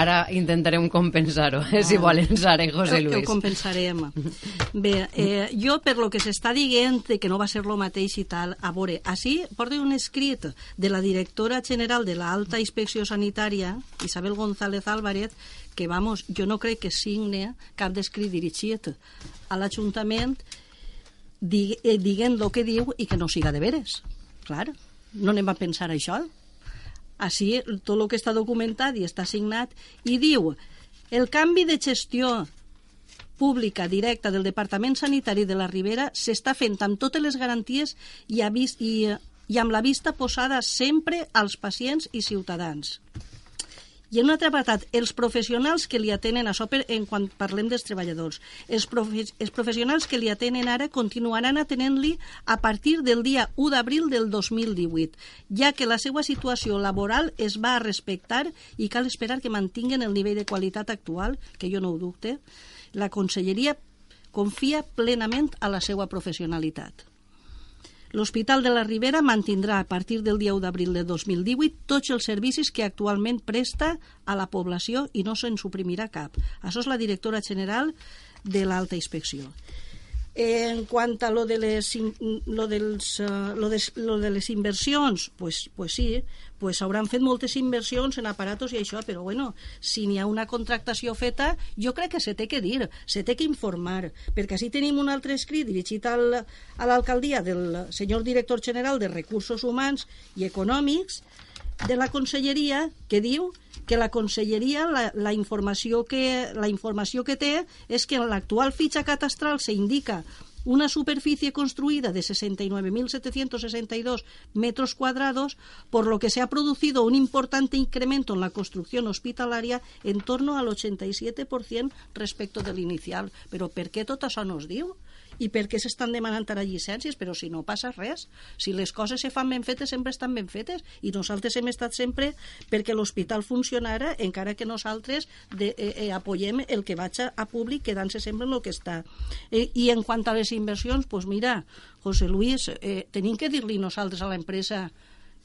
Ara intentarem compensar-ho, eh? si volen, Sara i José Luis. Ho compensarem. Bé, eh, jo per lo que s'està dient que no va ser lo mateix i tal, a veure, així porta un escrit de la directora general de l'Alta Inspecció Sanitària, Isabel González Álvarez, que, vamos, jo no crec que signe cap d'escrit dirigit a l'Ajuntament diguen el que diu i que no siga de veres. Clar, no anem a pensar això. Així, tot el que està documentat i està signat, i diu el canvi de gestió pública directa del Departament Sanitari de la Ribera s'està fent amb totes les garanties i, i, i amb la vista posada sempre als pacients i ciutadans. I en un altre apartat, els professionals que li atenen a per, en quan parlem dels treballadors. Els, profe els professionals que li atenen ara continuaran atenent-li a partir del dia 1 d'abril del 2018, ja que la seva situació laboral es va a respectar i cal esperar que mantinguen el nivell de qualitat actual, que jo no ho dubte. La Conselleria confia plenament a la seva professionalitat. L'Hospital de la Ribera mantindrà a partir del dia 1 d'abril de 2018 tots els servicis que actualment presta a la població i no se'n suprimirà cap. Això és la directora general de l'alta inspecció. En quant a lo de les, lo dels, uh, lo de, lo de les inversions, pues, pues sí, pues hauran fet moltes inversions en aparatos i això, però bueno, si n'hi ha una contractació feta, jo crec que se té que dir, se té que informar, perquè així tenim un altre escrit dirigit al, a l'alcaldia del senyor director general de Recursos Humans i Econòmics de la Conselleria que diu que la Conselleria la, la, informació que, la informació que té és que en l'actual fitxa catastral s'indica una superficie construida de 69.762 metros cuadrados, por lo que se ha producido un importante incremento en la construcción hospitalaria en torno al 87% respecto del inicial. Però per què tot això no es diu? I per què s'estan demanant ara llicències, però si no passa res. Si les coses se fan ben fetes, sempre estan ben fetes, i nosaltres hem estat sempre perquè l'hospital funcionara, encara que nosaltres de, eh, eh, apoyem el que vaig a, a públic quedant-se sempre en el que està. Eh, I en quant a les inversions, doncs pues mira, José Luis, eh, tenim que dir-li nosaltres a l'empresa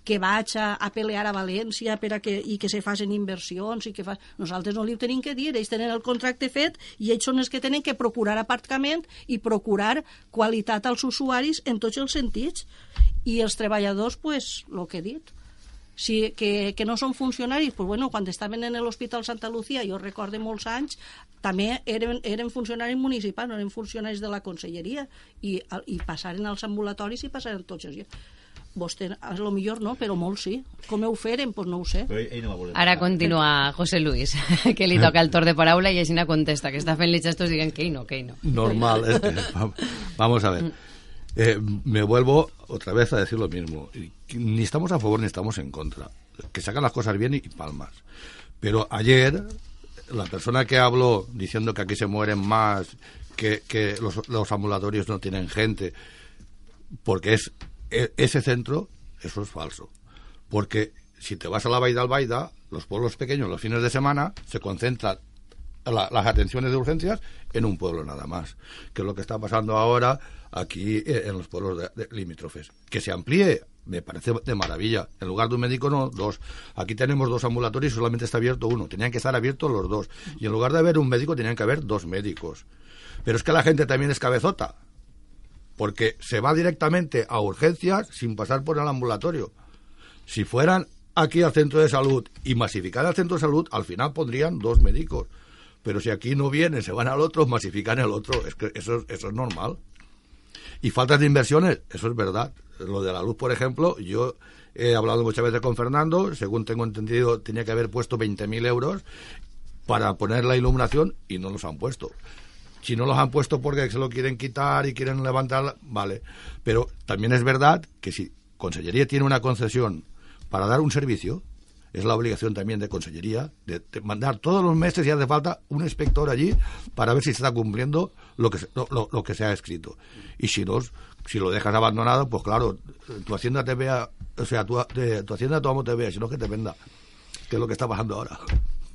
que vaig a, a pelear a València per a que, i que se facin inversions i que fa... nosaltres no li ho tenim que dir, ells tenen el contracte fet i ells són els que tenen que procurar aparcament i procurar qualitat als usuaris en tots els sentits. I els treballadors, pues, el que he dit. Si, que, que no són funcionaris, pues bueno, quan estaven en l'Hospital Santa Lucía, jo recorde molts anys, també eren, eren funcionaris municipals, no eren funcionaris de la conselleria, i, i passaren als ambulatoris i passaren tots els dies vostè, a lo millor no, però molt sí. Com ho feren, doncs pues no ho sé. Però ell no va voler Ara continua José Luis, que li toca el torn de paraula i així no contesta, que està fent-li gestos dient que ell no, que ell no. normal. va- Vamos a ver. Eh, me vuelvo otra vez a decir lo mismo. Ni estamos a favor ni estamos en contra. Que se hagan las cosas bien y palmas. Pero ayer, la persona que habló diciendo que aquí se mueren más, que, que los, los ambulatorios no tienen gente, porque es e- ese centro, eso es falso. Porque si te vas a la Baida al Baida, los pueblos pequeños los fines de semana se concentran la- las atenciones de urgencias en un pueblo nada más, que es lo que está pasando ahora aquí eh, en los pueblos de- de limítrofes. Que se amplíe, me parece de maravilla. En lugar de un médico, no, dos. Aquí tenemos dos ambulatorios y solamente está abierto uno. Tenían que estar abiertos los dos. Y en lugar de haber un médico, tenían que haber dos médicos. Pero es que la gente también es cabezota porque se va directamente a urgencias sin pasar por el ambulatorio. Si fueran aquí al centro de salud y masificar al centro de salud, al final pondrían dos médicos. Pero si aquí no vienen, se van al otro, masifican el otro. Es que eso, eso es normal. Y faltas de inversiones, eso es verdad. Lo de la luz, por ejemplo, yo he hablado muchas veces con Fernando, según tengo entendido, tenía que haber puesto 20.000 euros para poner la iluminación y no los han puesto. Si no los han puesto porque se lo quieren quitar y quieren levantar, vale. Pero también es verdad que si Consellería tiene una concesión para dar un servicio, es la obligación también de Consellería de, mandar todos los meses, si hace falta, un inspector allí para ver si se está cumpliendo lo que lo, lo- lo que se ha escrito. Y si no, si lo dejas abandonado, pues claro, tu hacienda te vea, o sea, tu, de- tu hacienda tu amo te vea, sino que te venda, que es lo que está pasando ahora.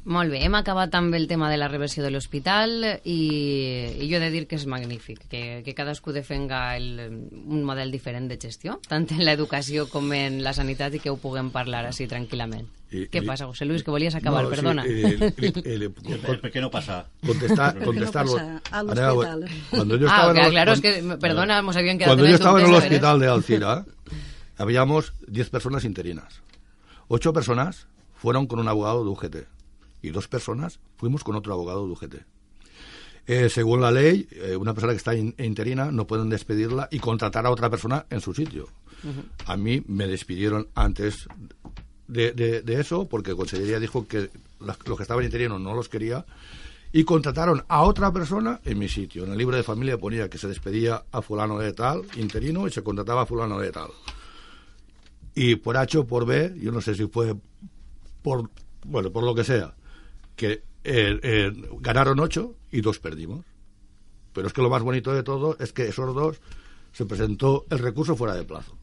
Molt bé, hem acabat també el tema de la reversió de l'hospital i, i jo he de dir que és magnífic, que, que cadascú defenga el, un model diferent de gestió, tant en l'educació com en la sanitat i que ho puguem parlar així tranquil·lament. I- Què i- passa, José Luis, que volies acabar, No, sí, perdona. eh, eh, eh, Per, per què no passa? contestar, no contestarlo. pasa al? Cuando yo ah, estaba en ok, el- claro, es que, perdona, nos habían quedado Cuando yo estaba en el ¿sabes? hospital de Alcira, habíamos 10 personas interinas. Ocho personas fueron con un abogado de UGT y dos personas fuimos con otro abogado de UGT. Eh, según la ley, eh, una persona que está in- interina no pueden despedirla y contratar a otra persona en su sitio. A mí me despidieron antes de, de- de eso porque Consellería dijo que las- los que estaban interinos no los quería y contrataron a otra persona en mi sitio. En el libro de familia ponía que se despedía a fulano de tal, interino, y se contrataba a fulano de tal. Y por H o por B, yo no sé si fue por, bueno, por lo que sea, que eh, eh, ganaron ocho y dos perdimos. Pero es que lo más bonito de todo es que esos dos se presentó el recurso fuera de plazo.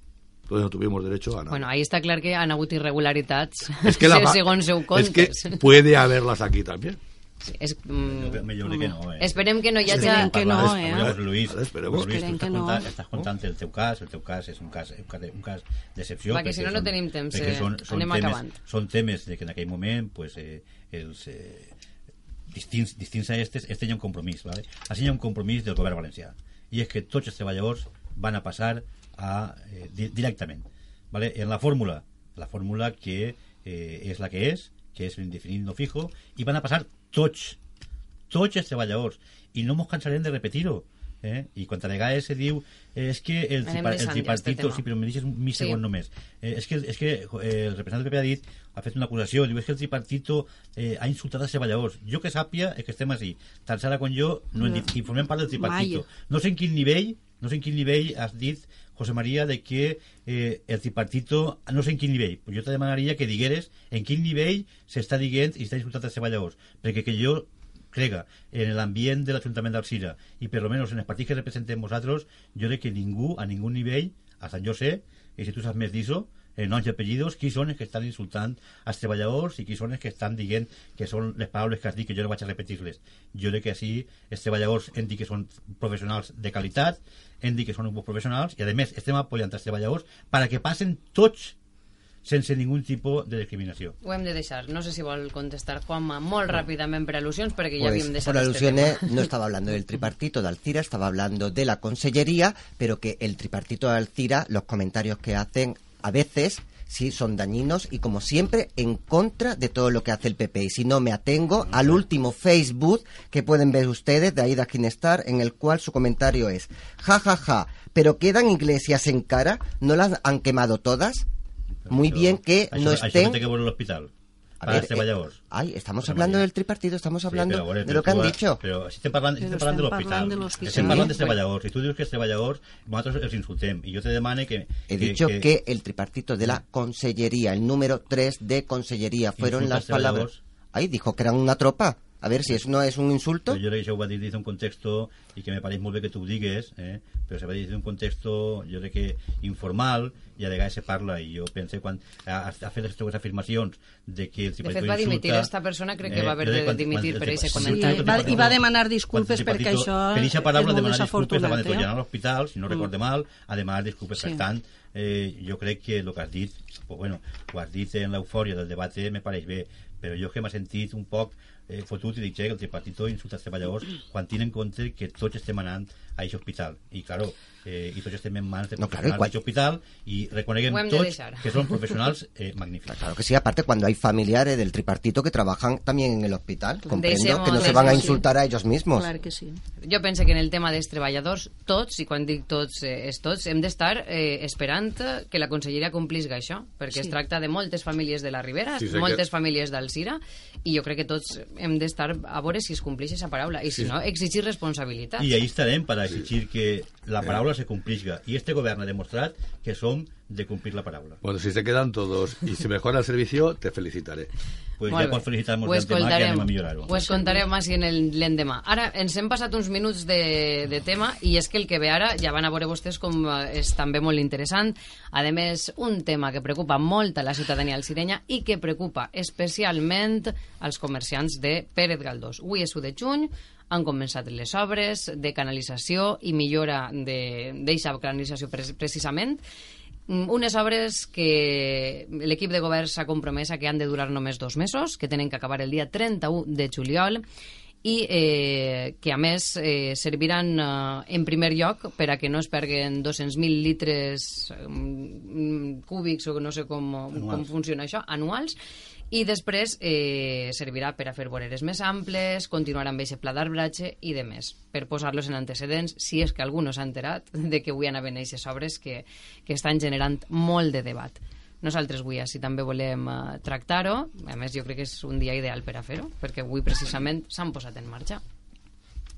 Entonces no tuvimos derecho a nada. Bueno, ahí està clar que han hagut irregularitats es que, la, se- segons seu que puede haverlas aquí también. Sí, és, mm, Jo, millor que no, eh? esperem que no hi hagi... Esperem que no, eh? Llavors, Luis. Luis, tu estàs, no. contant, estàs contant el teu cas, el teu cas és un cas, un cas, un cas d'excepció. Perquè si no, no tenim temps, eh, són, són anem temes, acabant. Són temes de que en aquell moment pues, eh, els eh, distints, distints a estes, este hi ha un compromís. ¿vale? Així hi ha un compromís del govern valencià. I és que tots els treballadors van a passar a, eh, di directament. ¿vale? En la fórmula, la fórmula que eh, és la que és, que és l'indefinit no fijo, i van a passar tots, tots els treballadors i no ens cansarem de repetir-ho eh? i quan a vegades se diu eh, és que el, tripa, el tema. sí, però me deixes un mi Sí. segon només eh, és que, és que eh, el representant del PP ha dit ha fet una acusació, diu és que el tripartito eh, ha insultat els treballadors jo que sàpia és que estem així, tant Sara com jo no hem dit, i formem part del tripartito Mai. no sé en quin nivell no sé en quin nivell has dit José María, de que eh, el tripartito, no sé en quin nivell, però jo te demanaria que digueres en quin nivell s'està dient i està insultant els treballadors, perquè que jo crega en l'ambient de l'Ajuntament d'Alcira i per almenys en els partits que representem vosaltres, jo crec que ningú, a ningú nivell, a Sant jo sé, i si tu saps més d'això, eh, noms i apellidos, qui són els que estan insultant els treballadors i qui són els que estan dient que són les paraules que has dit, que jo no vaig a repetir-les. Jo crec que així els treballadors hem dit que són professionals de qualitat, hem dit que són bons professionals i a més estem apoyant els treballadors perquè passen tots sense ningú tipus de discriminació. Ho hem de deixar. No sé si vol contestar Juanma molt ràpidament per al·lusions, perquè ja Pues havíem deixat por este alusiones tema. no estaba hablando del tripartito de Alcira, estaba hablando de la consellería, pero que el tripartito de Alcira, los comentarios que hacen a veces sí son dañinos y como siempre en contra de todo lo que hace el PP. Y si no me atengo al último Facebook que pueden ver ustedes de Aida Ginestar, en el cual su comentario es, ja, ja, ja, pero quedan iglesias en cara, ¿no las han quemado todas? Muy Això- bien que això, no Això estén... no té que veure l'hospital. A Per ver, als treballadors. eh, ay, estamos José hablando María. del tripartito, estamos hablando Sí, però, a veure, de però lo que han tu has- dicho. Però si estem parlant, Però estem parlant de estem l'hospital. parlant de l'hospital. Estem parlant dels Sí. treballadors. I tu dius que els treballadors, nosaltres els insultem. I jo te demane que... He que, dicho que, el tripartito de la consellería, el número 3 de consellería, fueron Insulta las a palabras. trabajadores. Ahí dijo que eran una tropa. A ver si eso no es un insulto. Però jo crec que això ho va dir dins d'un context i que me pareix molt bé que tu ho digues, eh? però se va dir dins d'un context, jo crec que informal, i a vegades se parla, i jo pense quan ha, ha fet les teves afirmacions de que el De fet, va dimitir insulta, esta persona, crec que eh, va haver de quan- dimitir quan per tripartito- comentario. Sí, va- i va demanar disculpes perquè això per és paraula molt demanar disculpes davant de tot, eh? a l'hospital, si no recorde mal, a demanar disculpes. Sí. Per tant, eh, jo crec que el que has dit, pues, bueno, ho has dit en l'eufòria del debat, me pareix bé, però jo que m'ha sentit un poc eh, fotut i dic que el tripartito insulta els treballadors quan tenen en compte que tots estem anant a aquest hospital i claro, eh, i tots estem en mans de No, claro, professionals igual- d'aquest hospital i reconeguem de tots deixar. que són professionals eh, magnífics Claro que sí, aparte cuando hay familiares del tripartito que trabajan también en el hospital. Comprendo Deixem-ho que no se van a insultar a ellos mismos. Clar que sí. Jo penso que en el tema dels treballadors, tots, i quan dic tots, eh, és tots, hem d'estar eh, esperant que la conselleria complisga això, perquè Sí. es tracta de moltes famílies de la Ribera, Sí, moltes que- famílies d'Alcira, i jo crec que tots hem d'estar a veure si es complix aquesta paraula, i si no, exigir responsabilitats. i ahí estarem per exigir que la paraula se complisga i este govern ha demostrat que som de complir la paraula Bueno, si se quedan todos y se mejora el servicio, te felicitaré. pues Molt ja pots felicitar-nos d'antemà que anem a millorar-ho ho escoltarem així en el- l'endemà. Ara, ens hem passat uns minuts de, de tema i és que el que ve ara ja van a veure vostès com eh, és també molt interessant. A més, un tema que preocupa molt a la ciutadania alcirenya i que preocupa especialment als comerciants de Pérez Galdós. Avui és 1 de juny, han començat les obres de canalització i millora d'aquesta canalització pre precisament Mm, unes obres que l'equip de govern s'ha compromès a que han de durar només dos mesos, que tenen que acabar el dia 31 de juliol i eh, que a més eh, serviran eh, en primer lloc per a que no es perguen 200.000 litres mm, cúbics o no sé com, com Anuals. funciona això, anuals i després eh, servirà per a fer voreres més amples, continuar amb aquest pla d'arbratge i de més, per posar-los en antecedents si és que algú no s'ha enterat de que avui anaven aquestes obres que, que estan generant molt de debat. Nosaltres avui així també volem eh, tractar-ho, a més jo crec que és un dia ideal per a fer-ho, perquè avui precisament s'han posat en marxa.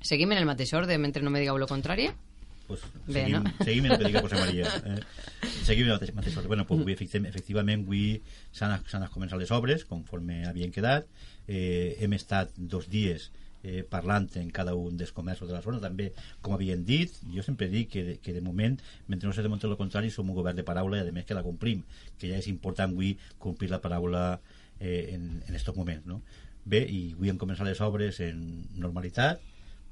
Seguim en el mateix ordre, mentre no me digueu el contrari? Pues, Bé, seguim, no? seguim el que diga José María eh? seguim el mateix, mateix ordre bueno, pues, avui, efecti- efectivament avui s'han començat les obres conforme havien quedat eh, hem estat dos dies eh, parlant en cada un dels comerços de la zona també, com havien dit, jo sempre dic que, de- que de moment, mentre no se demontre el contrari som un govern de paraula i a més que la complim que ja és important avui complir la paraula eh, en, en estos moments no? bé, i avui hem començat les obres en normalitat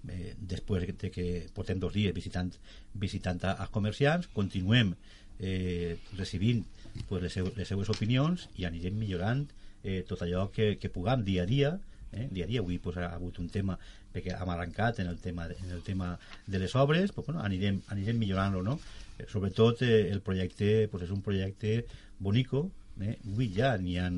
eh, després de que portem dos dies visitant, visitant a, als comerciants, continuem eh, recibint pues, les, seu, les seues opinions i anirem millorant eh, tot allò que, que puguem dia a dia eh? dia a dia, avui pues, ha hagut un tema perquè hem arrencat en el tema, en el tema de les obres, pues, bueno, anirem, anirem millorant-lo no? eh, sobretot eh, el projecte pues, és un projecte bonico eh? avui ja n'hi ha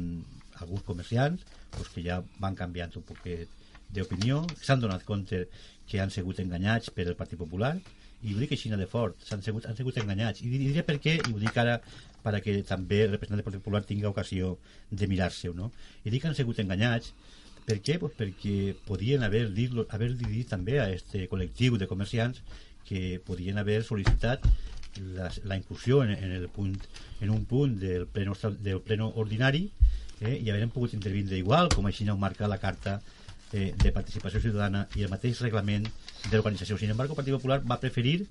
alguns comerciants pues, que ja van canviant un poquet d'opinió, s'han donat compte que han sigut enganyats per el Partit Popular i ho dic així de fort, s'han sigut, han sigut enganyats i diré per què, i ho dic ara perquè també el representant del Partit Popular tingui ocasió de mirar-se no? i dic que han sigut enganyats per què? Pues perquè podien haver dit, haver dit també a este col·lectiu de comerciants que podien haver sol·licitat la, la inclusió en, en, el punt, en un punt del pleno, del pleno ordinari eh, i haver pogut intervindre igual com així no marca la carta eh, de participació ciutadana i el mateix reglament de l'organització. Sin embargo, el Partit Popular va preferir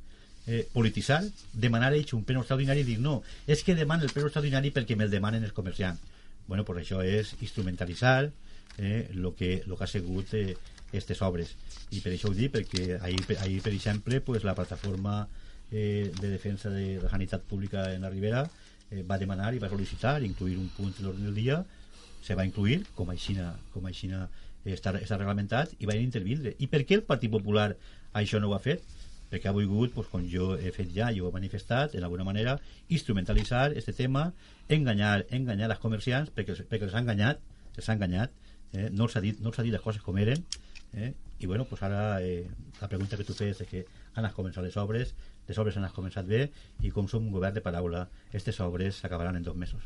eh, polititzar, demanar ells un pleno extraordinari i dir no, és que demana el pleno extraordinari perquè me'l demanen els comerciants. Bueno, pues això és instrumentalitzar eh, lo, que, lo que ha sigut eh, obres. I per això ho dic, perquè ahir, ahir per exemple, pues, la plataforma eh, de defensa de la sanitat pública en la Ribera eh, va demanar i va sol·licitar incluir un punt de l'ordre del dia se va incluir, com aixina, com aixina està, està reglamentat, i va intervindre. I per què el Partit Popular això no ho ha fet? perquè ha volgut, pues, com jo he fet ja i ho he manifestat, en alguna manera, instrumentalitzar aquest tema, enganyar, enganyar els comerciants, perquè, perquè els ha enganyat, els ha enganyat, eh? no els ha dit, no els ha dit les coses com eren, eh? i bueno, pues ara eh, la pregunta que tu fes és que han començat les obres, les obres han començat bé, i com som un govern de paraula, aquestes obres s'acabaran en dos mesos.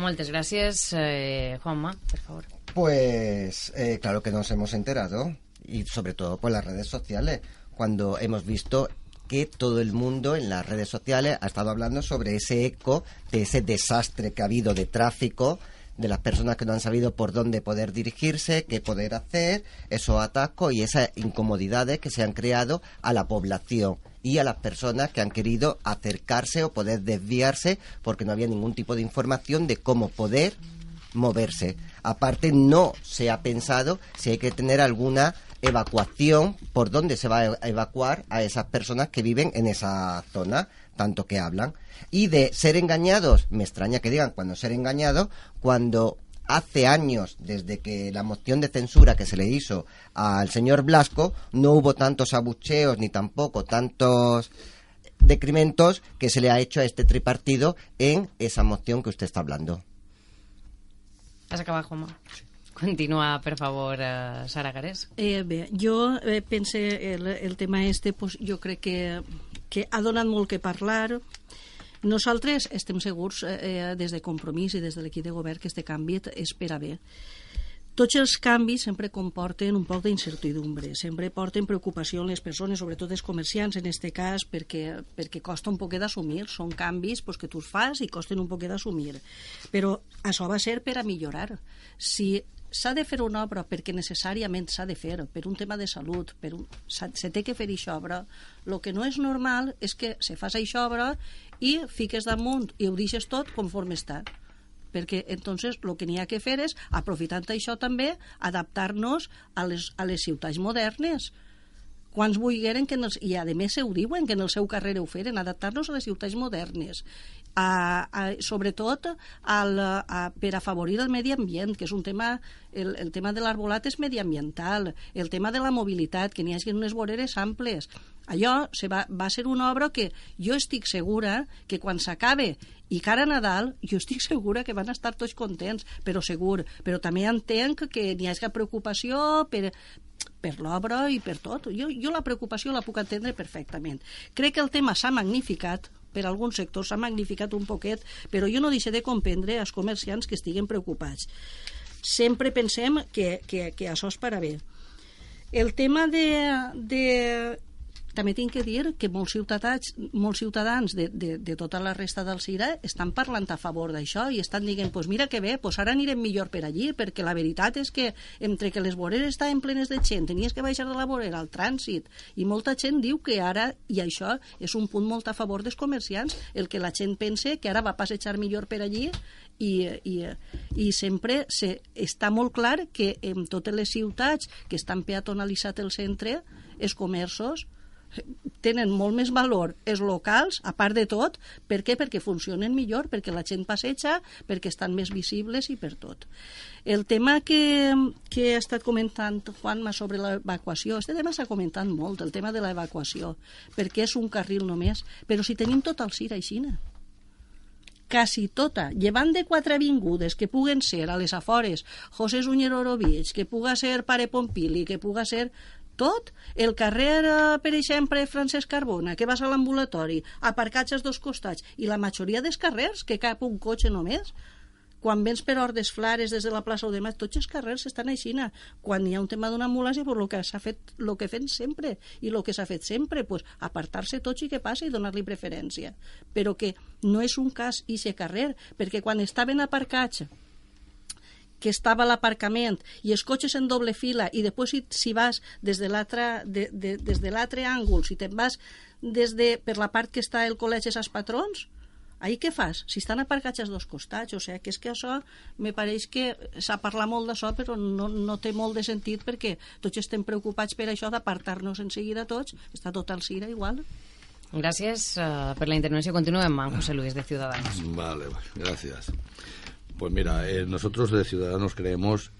Moltes gràcies, eh, Juanma, por favor. Pues eh, claro que nos hemos enterado y sobre todo por las redes sociales cuando hemos visto que todo el mundo en las redes sociales ha estado hablando sobre ese eco de ese desastre que ha habido de tráfico, de las personas que no han sabido por dónde poder dirigirse, qué poder hacer, esos atascos y esas incomodidades que se han creado a la población y a las personas que han querido acercarse o poder desviarse porque no había ningún tipo de información de cómo poder moverse. Aparte, no se ha pensado si hay que tener alguna evacuación, por dónde se va a evacuar a esas personas que viven en esa zona, tanto que hablan. Y de ser engañados, me extraña que digan cuando ser engañados, cuando hace años, desde que la moción de censura que se le hizo al señor Blasco, no hubo tantos abucheos ni tampoco tantos decrimentos que se le ha hecho a este tripartido en esa moción que usted está hablando. Has acabat, Juanma? Sí. Continua, per favor, eh, Sara Garés. Eh, bé, jo eh, pense el, el tema este, pues, jo crec que, que ha donat molt que parlar. Nosaltres estem segurs, eh, eh des de Compromís i des de l'equip de govern, que este canvi és per a bé. Tots els canvis sempre comporten un poc d'incertidumbre, sempre porten preocupació en les persones, sobretot els comerciants en aquest cas, perquè, perquè costa un poquet d'assumir. Són canvis pues, que tu fas i costen un poquet d'assumir. Però això va ser per a millorar. Si s'ha de fer una obra perquè necessàriament s'ha de fer, per un tema de salut, per un, se té que fer aquesta obra. El que no és normal és que se fas aquesta obra i fiques damunt i ho deixes tot conforme està perquè entonces el que n'hi ha que fer és, aprofitant això també, adaptar-nos a, les, a les ciutats modernes. Quants vulgueren que els, i a més ho diuen que en el seu carrer ho feren adaptar-nos a les ciutats modernes a, a, sobretot al, a, per afavorir el medi ambient que és un tema el, el tema de l'arbolat és mediambiental el tema de la mobilitat, que n'hi hagi unes voreres amples allò se va, va ser una obra que jo estic segura que quan s'acabe i cara a Nadal, jo estic segura que van estar tots contents, però segur. Però també entenc que n'hi hagi preocupació per, per l'obra i per tot. Jo, jo la preocupació la puc entendre perfectament. Crec que el tema s'ha magnificat, per alguns sectors s'ha magnificat un poquet, però jo no deixo de comprendre als comerciants que estiguen preocupats. Sempre pensem que, que, que això és per a bé. El tema de, de també tinc que dir que molts ciutadans, molts ciutadans de, de, de tota la resta del CIRA estan parlant a favor d'això i estan dient, pues mira que bé, pues ara anirem millor per allí, perquè la veritat és que entre que les voreres estaven plenes de gent, tenies que baixar de la vorera al trànsit, i molta gent diu que ara, i això és un punt molt a favor dels comerciants, el que la gent pense que ara va passejar millor per allí i, i, i sempre se, està molt clar que en totes les ciutats que estan peatonalitzat el centre, els comerços tenen molt més valor els locals, a part de tot, per què? Perquè funcionen millor, perquè la gent passeja, perquè estan més visibles i per tot. El tema que, que ha estat comentant Juanma sobre l'evacuació, este tema s'ha comentat molt, el tema de l'evacuació, perquè és un carril només, però si tenim tot el CIR aixina quasi tota, llevant de quatre avingudes que puguen ser a les afores José Sunyer Orovich, que puga ser Pare Pompili, que puga ser tot, el carrer, eh, per exemple, Francesc Carbona, que vas a l'ambulatori, aparcats als dos costats, i la majoria dels carrers, que cap un cotxe només, quan vens per Hordes Flares des de la plaça Odemà, tots els carrers estan així. Quan hi ha un tema d'una ambulància, pues, el que s'ha fet, el que fem sempre, i el que s'ha fet sempre, pues, apartar-se tots i que passi i donar-li preferència. Però que no és un cas i carrer, perquè quan estaven aparcats que estava a l'aparcament i els cotxes en doble fila i després si, si vas des de l'altre de, de, des de l'altre àngul, si te'n vas des de, per la part que està el col·legi dels patrons, ahir què fas? Si estan aparcats als dos costats, o sigui, que és que això me pareix que s'ha parlat molt d'això, però no, no té molt de sentit perquè tots estem preocupats per això d'apartar-nos en seguida tots, està tot al CIRA igual. Gracias uh, per la intervenció. Continuem amb José Luis de Ciudadanos. Vale, gracias. Pues mira, eh, nosotros de Ciudadanos creemos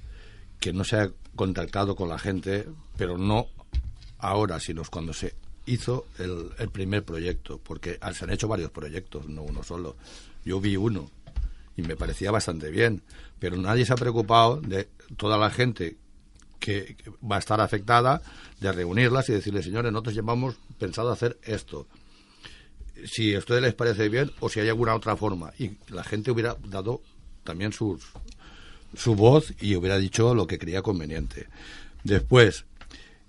que no se ha contactado con la gente, pero no ahora, sino cuando se hizo el, primer proyecto, porque se han hecho varios proyectos, no uno solo. Yo vi uno y me parecía bastante bien, pero nadie se ha preocupado de toda la gente que va a estar afectada, de reunirlas y decirles, señores, nosotros llevamos pensado hacer esto. Si a ustedes les parece bien o si hay alguna otra forma. Y la gente hubiera dado también sus, su voz y hubiera dicho lo que creía conveniente. Después,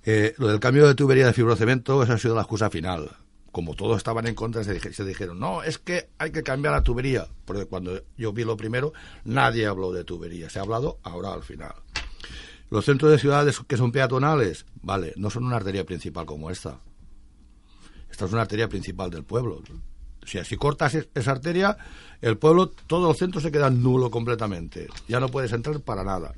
eh, lo del cambio de tubería de fibrocemento, esa ha sido la excusa final. Como todos estaban en contra, se, dije, se, dijeron, no, es que hay que cambiar la tubería. Porque cuando yo vi lo primero, nadie habló de tubería. Se ha hablado ahora al final. Los centros de ciudades que son peatonales, vale, no son una arteria principal como esta. Esta es una arteria principal del pueblo. O sea, si cortas esa arteria, el pueblo, todo el centro se queda nulo completamente. Ya no puedes entrar para nada.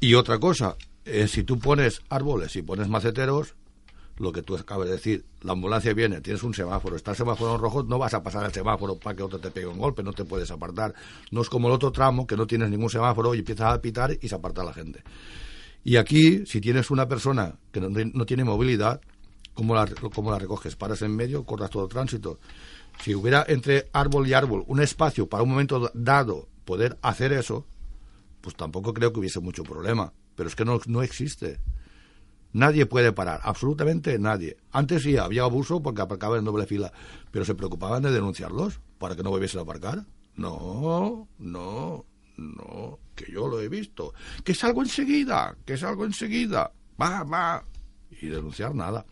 Y otra cosa, eh, si tú pones árboles y pones maceteros, lo que tú acabas de decir, la ambulancia viene, tienes un semáforo, está el semáforo en rojo, no vas a pasar el semáforo para que otro te pegue un golpe, no te puedes apartar. No es como el otro tramo, que no tienes ningún semáforo y empiezas a pitar y se aparta la gente. Y aquí, si tienes una persona que no tiene movilidad, ¿cómo la, ¿cómo la recoges? Paras en medio, cortas todo tránsito. Si hubiera entre árbol y árbol un espacio para un momento dado poder hacer eso, pues tampoco creo que hubiese mucho problema. Pero es que no, no existe. Nadie puede parar, absolutamente nadie. Antes sí, había abuso porque aparcaban en doble fila, pero se preocupaban de denunciarlos para que no volviesen a aparcar. No, no, no, que yo lo he visto. Que salgo enseguida, que salgo enseguida. Va, va. Y denunciar nada.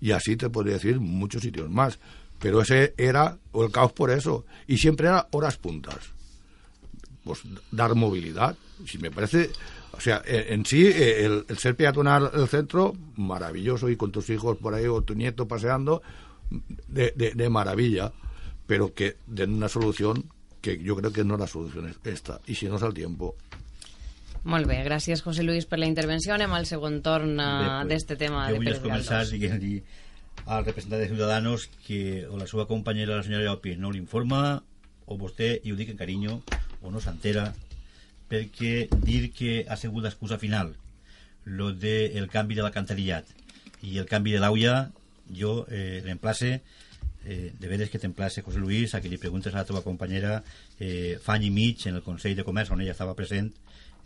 Y así te podría decir muchos sitios más. Pero ese era el caos por eso. Y siempre era horas puntas. Pues dar movilidad. Si me parece o sea, en sí, el, el, ser peatonal el centro, maravilloso, y con tus hijos por ahí o tu nieto paseando, de, de, de maravilla, pero que den una solución que jo crec que no la solució és esta, i si no és el tiempo. Molt bé, gràcies José Luis per la intervenció. Anem al segon torn uh, d'este tema jo de vull Pérez començar Galdós. dient dir al representant de Ciudadanos que o la seva companyera, la senyora Llopi, no l'informa, o vostè, i ho dic en carinyo, o no s'entera, perquè dir que ha sigut l'excusa final lo del de canvi de l'alcantarillat i el canvi de l'auia jo eh, l'emplace eh, de veres que t'emplace José Luis a que li preguntes a la teva companyera eh, fa any i mig en el Consell de Comerç on ella estava present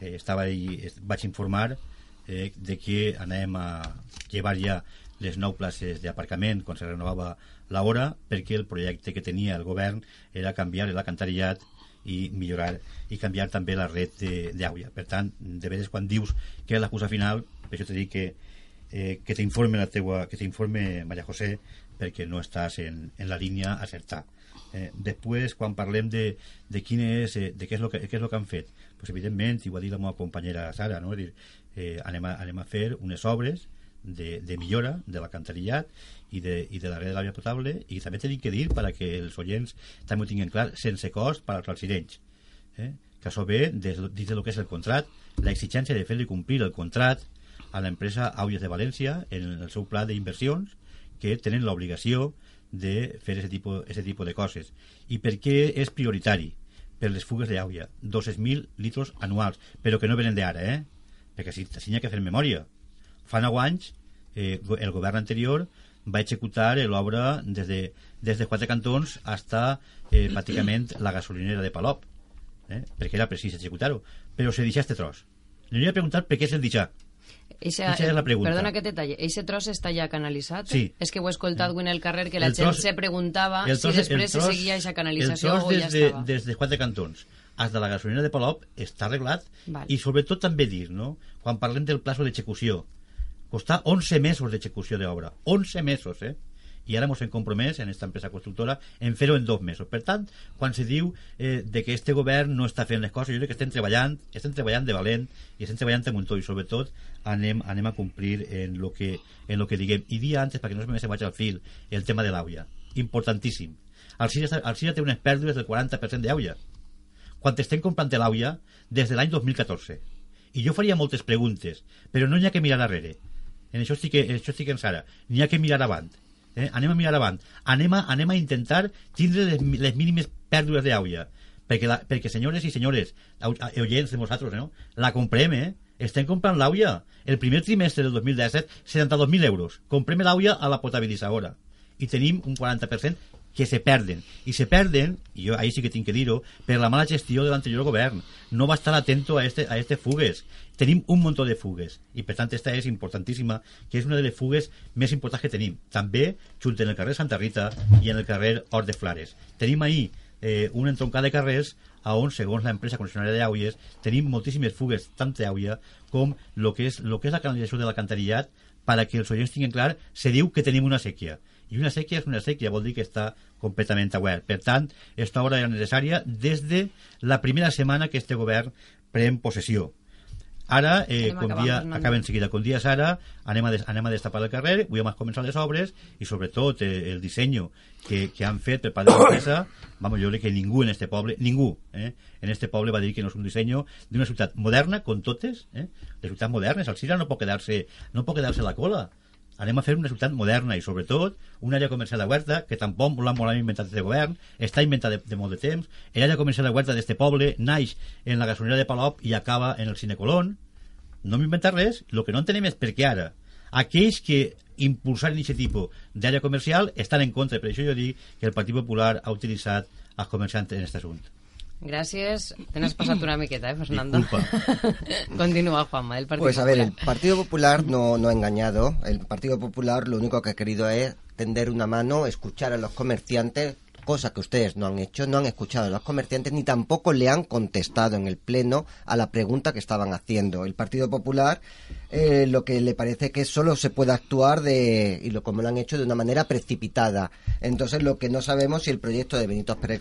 eh, estava es- vaig informar eh, de que anem a llevar ja les nou places d'aparcament quan se renovava l'hora perquè el projecte que tenia el govern era canviar l'alcantarillat i millorar i canviar també la red d'aigua. Per tant, de veres quan dius que és l'excusa final, per això t'he dit que, eh, que t'informe la teua, que t'informe Maria José perquè no estàs en, en la línia a acertar. Eh, després, quan parlem de, de, quin és, eh, de què, és lo que, què és el que han fet, pues, evidentment, i ho ha dit la meva companyera Sara, no? Dir, eh, anem, a, anem a fer unes obres de, de millora de l'alcantarillat i de, i de la red de l'aigua potable i també tenim que dir per a que els oients també ho tinguin clar, sense cost per als residents eh? que això ve des, dins del que és el contrat l'exigència de fer-li complir el contrat a l'empresa Aules de València en el seu pla d'inversions que tenen l'obligació de fer aquest tipus, tipus de coses i per què és prioritari per les fugues d'aigua 200.000 litros anuals però que no venen d'ara eh? perquè si, si ha que fer memòria. Fa 9 anys eh, el govern anterior va executar l'obra des, de, des de quatre cantons hasta eh, pràcticament la gasolinera de Palop eh? perquè era precís executar-ho. Però se deixa este tros. Li voy a preguntar per què se'l deixa Eixa, Eixa és la pregunta. Perdona que te talle. Eixe tros està ja canalitzat? Sí. És que ho he escoltat avui en el carrer que la El gent tros- se preguntava el si tros- després el se tros- seguia eixa canalització el tros o ja de, estava. des de quatre cantons hasta la gasolinera de Palop està arreglat Val. i sobretot també dir, no? quan parlem del plazo d'execució costar 11 mesos d'execució d'obra 11 mesos, eh? I ara ens hem compromès en aquesta empresa constructora en fer-ho en dos mesos. Per tant, quan se diu eh, de que este govern no està fent les coses, jo crec que estem treballant, estem treballant de valent i estem treballant amb un to i sobretot anem, anem a complir en lo que, en lo que diguem. I dia antes, perquè no se me vaig al fil, el tema de l'àuia. Importantíssim. El Sira té unes pèrdues del 40% d'àuia. Quan estem comprant l'àuia des de l'any 2014. I jo faria moltes preguntes, però no n'hi ha que mirar darrere. En això estic, en això estic en Sara. N'hi ha que mirar avant. Eh? Anem a mirar avant. Anem a, anem a intentar tindre les, les mínimes pèrdues d'àuia. Perquè, la, perquè senyores i senyores, oients de nosaltres, no? la comprem, eh? Estem comprant l'àuia. El primer trimestre del 2017, 72.000 euros. Comprem l'àuia a la potabilitzadora. I tenim un 40% que se perden. I se perden, i jo ahí sí que tinc que dir-ho, per la mala gestió de l'anterior govern. No va estar atento a este, a este fugues. Tenim un munt de fugues. I per tant, esta és importantíssima, que és una de les fugues més importants que tenim. També, junt en el carrer Santa Rita i en el carrer Hort de Flares. Tenim ahí eh, una entroncada de carrers a on, segons l'empresa concessionària d'Auies, tenim moltíssimes fugues, tant d'Auia com el que, és, lo que és la canalització de l'alcantarillat, perquè els oients tinguin clar, se diu que tenim una sèquia i una sèquia és una sèquia, vol dir que està completament obert. Per tant, aquesta obra era necessària des de la primera setmana que este govern pren possessió. Ara, eh, com dia, acaba enseguida, com dia Sara, anem a, des, anem a destapar el carrer, avui hem començat les obres i sobretot eh, el disseny que, que han fet per part de l'empresa, vamos, jo crec que ningú en este poble, ningú eh, en este poble va dir que no és un disseny d'una ciutat moderna, con totes, eh, les ciutats modernes, el Sira no pot quedar-se no pot quedar-se la cola, anem a fer una ciutat moderna i sobretot una àrea comercial de Huerta que tampoc l'han molt inventat de govern està inventat de, de molt de temps. L'àrea comercial de Huerta d'este poble naix en la gasolinera de Palop i acaba en el Cine Colón. No m'inventa res el que no entenem és per què ara. Aquells que impulsar aquest tipus d'àrea comercial estan en contra. Per això jo dic que el Partit Popular ha utilitzat els comerciants en aquest assumpte Gracias. Te has pasado una miqueta, ¿eh, Fernando? Continúa, Juanma. El Partido pues a ver, el Partido Popular no, no ha engañado. El Partido Popular lo único que ha querido es tender una mano, escuchar a los comerciantes, cosa que ustedes no han hecho, no han escuchado a los comerciantes ni tampoco le han contestado en el Pleno a la pregunta que estaban haciendo. El Partido Popular eh, lo que le parece que solo se puede actuar de, y lo como lo han hecho de una manera precipitada. Entonces lo que no sabemos si el proyecto de Benito Pérez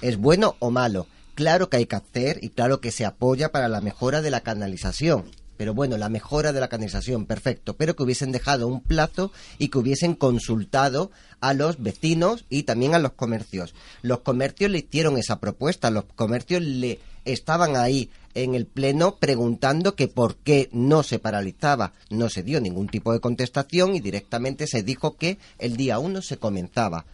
es bueno o malo. Claro que hay que hacer y claro que se apoya para la mejora de la canalización pero bueno, la mejora de la canalización, perfecto, pero que hubiesen dejado un plazo y que hubiesen consultado a los vecinos y también a los comercios. Los comercios le hicieron esa propuesta, los comercios le estaban ahí en el pleno preguntando que por qué no se paralizaba. No se dio ningún tipo de contestación y directamente se dijo que el día uno se comenzaba.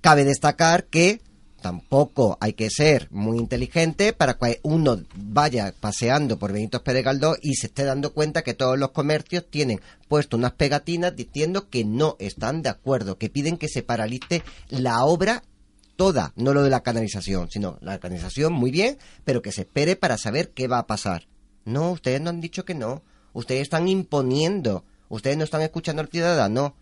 Cabe destacar que tampoco hay que ser muy inteligente para que uno vaya paseando por Benito Pérez Galdós y se esté dando cuenta que todos los comercios tienen puesto unas pegatinas diciendo que no están de acuerdo, que piden que se paralice la obra toda, no lo de la canalización, sino la canalización muy bien, pero que se espere para saber qué va a pasar. No, ustedes no han dicho que no, ustedes están imponiendo, ustedes no están escuchando al ciudadano.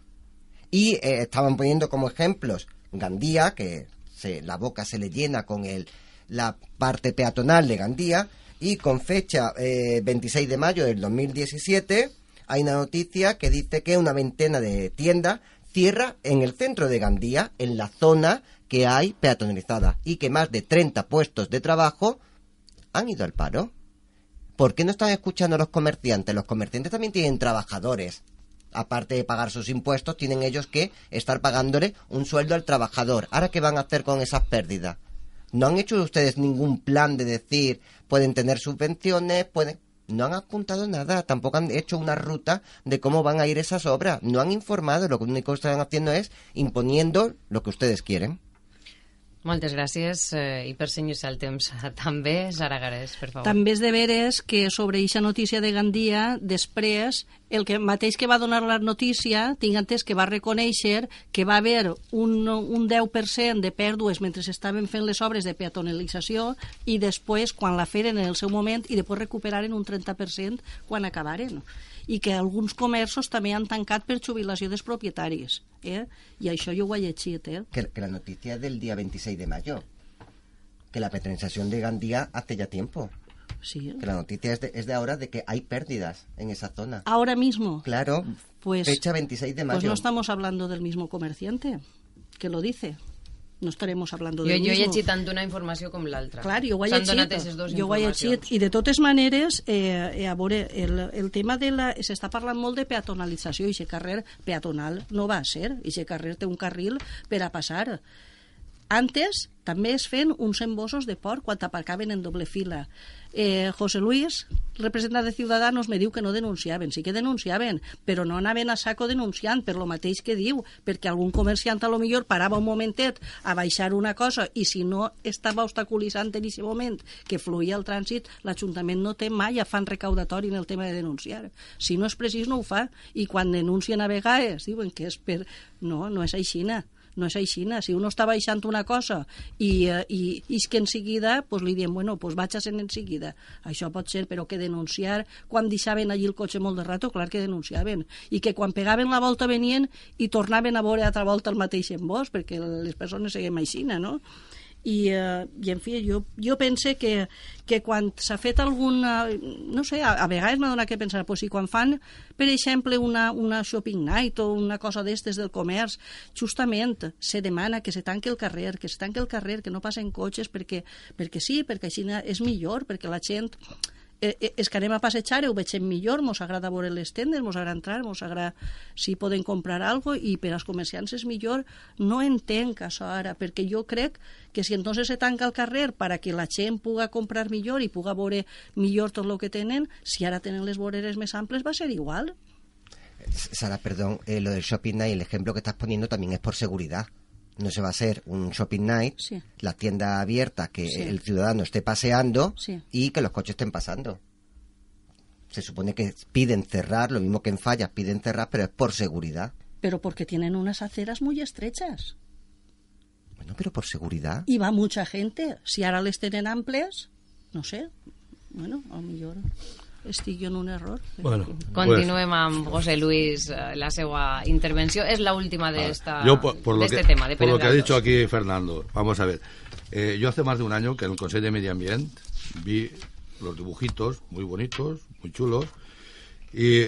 Y eh, estaban poniendo como ejemplos Gandía, que la boca se le llena con el, la parte peatonal de Gandía y con fecha 26 eh, de mayo del 2017 hay una noticia que dice que una veintena de tiendas cierra en el centro de Gandía, en la zona que hay peatonalizada y que más de 30 puestos de trabajo han ido al paro. ¿Por qué no están escuchando a los comerciantes? Los comerciantes también tienen trabajadores aparte de pagar sus impuestos, tienen ellos que estar pagándole un sueldo al trabajador. ¿Ahora qué van a hacer con esas pérdidas? ¿No han hecho ustedes ningún plan de decir pueden tener subvenciones, pueden... No han apuntado nada, tampoco han hecho una ruta de cómo van a ir esas obras. No han informado, lo único que están haciendo es imponiendo lo que ustedes quieren. Moltes gràcies eh, i per senyir-se el temps també, Sara Garés, per favor. També és de veres que sobre aquesta notícia de Gandia, després, el que mateix que va donar la notícia, tinc entès que va reconèixer que va haver un, un 10% de pèrdues mentre estaven fent les obres de peatonalització i després, quan la feren en el seu moment, i després recuperaren un 30% quan acabaren i que alguns comerços també han tancat per jubilació dels propietaris. ¿eh? I això jo ho he llegit. Eh? Que, que la notícia del dia 26 de mayo, que la petrenización de Gandía hace ya tiempo. Sí. Que la noticia es de, es de ahora de que hay pérdidas en esa zona. Ahora mismo. Claro, Pues, fecha 26 de mayo. Pues no estamos hablando del mismo comerciante que lo dice. No estaremos hablando Jo, del jo he mismo. llegit tant una informació com l'altra. Clar, jo ho he llegit, jo ho he llegit, i de totes maneres, eh, eh, a veure, el, el tema de la... s'està parlant molt de peatonalització, i aquest carrer peatonal no va a ser, i aquest carrer té un carril per a passar. Antes també es feien uns embossos de port quan aparcaven en doble fila. Eh, José Luis, representant de Ciudadanos, me diu que no denunciaven. Sí que denunciaven, però no anaven a saco denunciant per lo mateix que diu, perquè algun comerciant a lo millor parava un momentet a baixar una cosa i si no estava obstaculitzant en aquest moment que fluïa el trànsit, l'Ajuntament no té mai afan recaudatori en el tema de denunciar. Si no és precís, no ho fa. I quan denuncien a vegades, diuen que és per... No, no és aixina és així. Si un està baixant una cosa i, eh, i, i és que en seguida pues, li diem, bueno, pues vaig en seguida. Això pot ser, però que denunciar quan deixaven allí el cotxe molt de rato, clar que denunciaven. I que quan pegaven la volta venien i tornaven a veure altra volta el mateix vos, perquè les persones seguim aixina, no? I, eh, i en fi, jo, jo pense que, que quan s'ha fet alguna... No sé, a, a vegades m'ha donat que pensar, pues, si quan fan, per exemple, una, una shopping night o una cosa d'estes del comerç, justament se demana que se tanque el carrer, que se tanque el carrer, que no passen cotxes, perquè, perquè sí, perquè així és millor, perquè la gent eh, eh, és que anem a passejar, ho veiem millor, mos agrada veure les tendes, mos agrada entrar, mos agrada si poden comprar algo i per als comerciants és millor. No entenc això ara, perquè jo crec que si entonces se tanca el carrer para que la gent puga comprar millor i puga veure millor tot el que tenen, si ara tenen les voreres més amples va ser igual. Sara, perdón, eh, lo del shopping night, el ejemplo que estás poniendo también es por seguridad. No se va a hacer un shopping night, Sí. la tienda abierta, que Sí. el ciudadano esté paseando Sí. y que los coches estén pasando. Se supone que piden cerrar, lo mismo que en fallas piden cerrar, pero es por seguridad. Pero porque tienen unas aceras muy estrechas. Bueno, pero por seguridad. Y va mucha gente. Si ara les tenen amples, no sé, bueno, a lo millor estic jo en un error. Bueno, Continuem amb José Luis, eh, la seva intervenció. És l'última de, esta, Yo, por, por de lo, este que, tema, de por lo que ha dicho aquí Fernando, vamos a ver. Eh, yo hace más de un año que en el Consejo de Medio Ambiente vi los dibujitos muy bonitos, muy chulos, y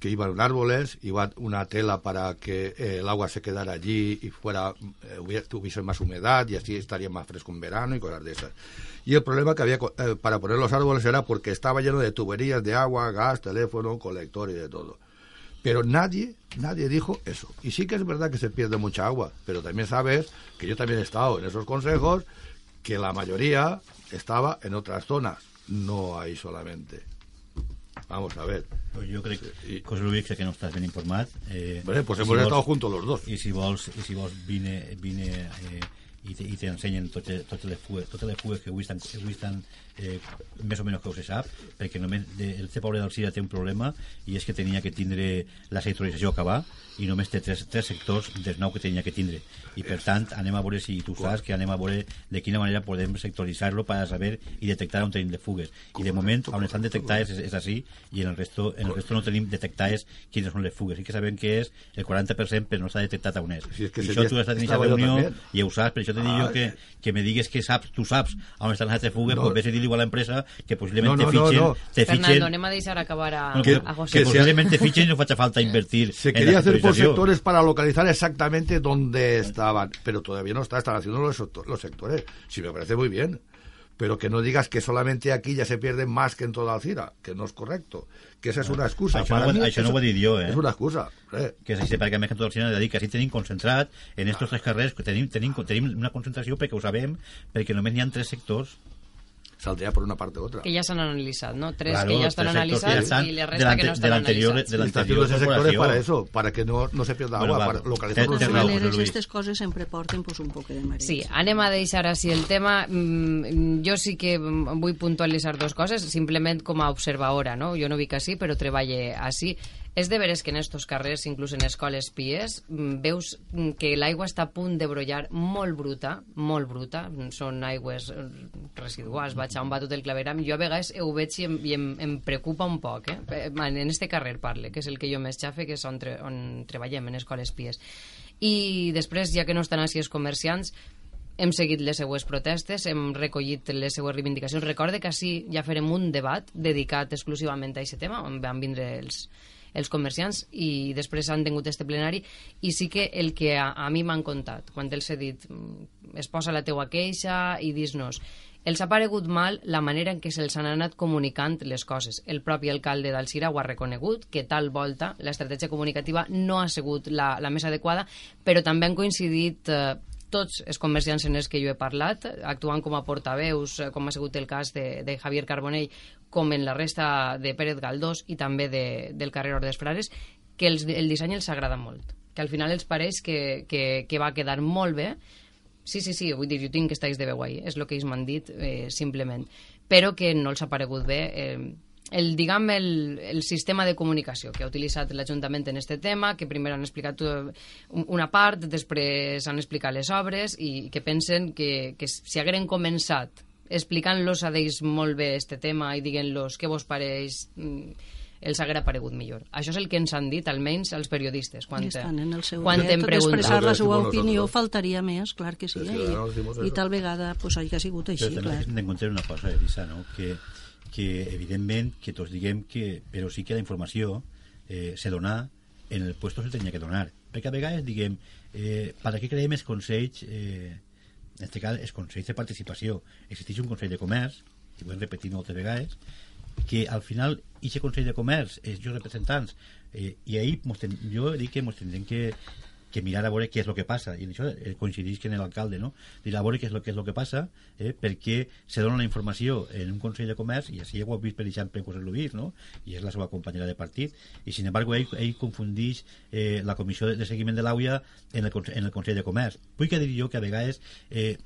que iban árboles, iba una tela para que eh, el agua se quedara allí y fuera eh, tuviese más humedad y así estaría más fresco en verano y cosas de esas. Y el problema que había eh, para poner los árboles era porque estaba lleno de tuberías de agua, gas, teléfono, colector y de todo. Pero nadie, nadie dijo eso. Y sí que es verdad que se pierde mucha agua, pero también sabes que yo también he estado en esos consejos, que la mayoría estaba en otras zonas, no ahí solamente. Vamos a ver. Jo crec I- que José Luis, que no estàs ben informat. Eh, Bé, pues hemos vols- estado juntos los dos. I si vols, i si vols vine, vine eh, i te- i t'ensenyen totes, totes, les fugues, totes les fugues que avui estan, avui estan eh, més o menys que ho se sap, perquè només de, el poble del Cira té un problema i és que tenia que tindre la sectorització a acabar i només té tres, tres sectors dels nou que tenia que tindre. I per tant, anem a veure si tu saps que anem a veure de quina manera podem sectoritzar-lo per saber i detectar on tenim les fugues. I de moment, on estan detectades és, és així i en el resto, en el resto no tenim detectades quines són les fugues. Sí que sabem que és el 40% però no s'ha detectat on és. Si és que I això tu has estat en aquesta reunió i ho saps, per això te dic jo Ah, que, que me digues que saps, tu saps on estan les altres fugues, No. pues vés a a l'empresa que possiblement No, no, te no, no. te Fernando, fitxen anem a deixar acabar a, no, que, a José que que Luis. sea- posiblement te fitxen y no facha falta invertir Se en quería la hacer por sectores para localizar exactamente dónde estaban, pero todavía no está, están haciendo los, los sectores. Sí, me parece muy bien. Pero que no digas que solamente aquí ya se pierde más que en toda Alcira, que no es correcto. Que esa es una excusa. Això no ho- això no ho he dit jo, eh? Es una excusa. eh. que és així, perquè més que tot el cinema de dir que així tenim concentrat en estos tres carrers, que tenim, tenim, tenim una concentració perquè ho sabem, perquè només n'hi ha tres sectors Saldría por una parte u otra. Que ja s'han analitzat, no? Tres Claro, que ja analitzats estan i la resta que no de l'anterior- analitzats. de la- Está anterior haciendo ese sectores corporació. para eso, para que no, no se pierda Bueno, agua, va, para localizar De los Luis. aquestes coses sempre porten pues, un poc de mareig. Sí, anem a deixar així el tema. Mm, Jo sí que vull puntualitzar dues coses, simplement com a observadora, no? Jo no vic així, però treballe així. És de veres que en estos carrers, inclús en escoles pies, mm, veus mm, que l'aigua està a punt de brollar molt bruta, molt bruta, són aigües eh, residuals, vaig a on va tot el claveram, jo a vegades ho veig i em, i em, em preocupa un poc, eh? Eh, En este carrer parle, que és el que jo més xafe, que és on, tre on treballem, en escoles pies. I després, ja que no estan així els comerciants, hem seguit les seues protestes, hem recollit les seues reivindicacions. Recorde que així ja farem un debat dedicat exclusivament a aquest tema, on van vindre els, els comerciants i després han tingut este plenari i sí que el que a, a mi m'han contat quan els he dit mm, es posa la teua queixa i dis-nos els ha paregut mal la manera en què se'ls han anat comunicant les coses. El propi alcalde d'Alcira ho ha reconegut, que tal volta l'estratègia comunicativa no ha sigut la, la més adequada, però també han coincidit eh, tots els comerciants en els que jo he parlat, actuant com a portaveus, eh, com ha sigut el cas de, de Javier Carbonell, com en la resta de Pérez Galdós i també de, del carrer Ordes Frares, que els, el disseny els agrada molt, que al final els pareix que, que, que va quedar molt bé, Sí, sí, sí, vull dir, jo tinc que estáis de veu ahí, és el que ells m'han dit, eh, simplement. Però que no els ha paregut bé eh, el, diguem, el, el sistema de comunicació que ha utilitzat l'Ajuntament en este tema, que primer han explicat una part, després han explicat les obres i que pensen que, que si hagueren començat explicant-los a d'ells molt bé este tema i diguent-los què vos pareix mm, els haguera paregut millor. Això és el que ens han dit, almenys, els periodistes. Quan, estan en el seu quan dret d'expressar la seva opinió, faltaria més, clar que sí. Sí, eh? I, I tal vegada pues, hagi sigut així, Però també clar. hem d'encontrar una cosa, Elisa, no? que, que evidentment que tots diguem que però sí que la informació eh, se dona en el puesto se tenia que donar. Perquè a vegades diguem eh, per què creem els consells eh, en aquest cas els consells de participació. Existeix un consell de comerç i ho hem repetit moltes vegades que al final aquest Consell de Comerç, els seus representants, eh, i ahir ten, jo dic que ens tindrem que, que mirar a veure què és el que passa, i això eh, coincidís que en l'alcalde, no? Dir a veure què és el que és que passa, eh, perquè se dona la informació en un Consell de Comerç, i així ja ho heu vist, per exemple, José Luis, no? i és la seva companyera de partit, i sin embargo ell, ell confundix eh, la comissió de, seguiment de l'AUIA en, el, en el Consell de Comerç. Vull que dir jo que a vegades eh,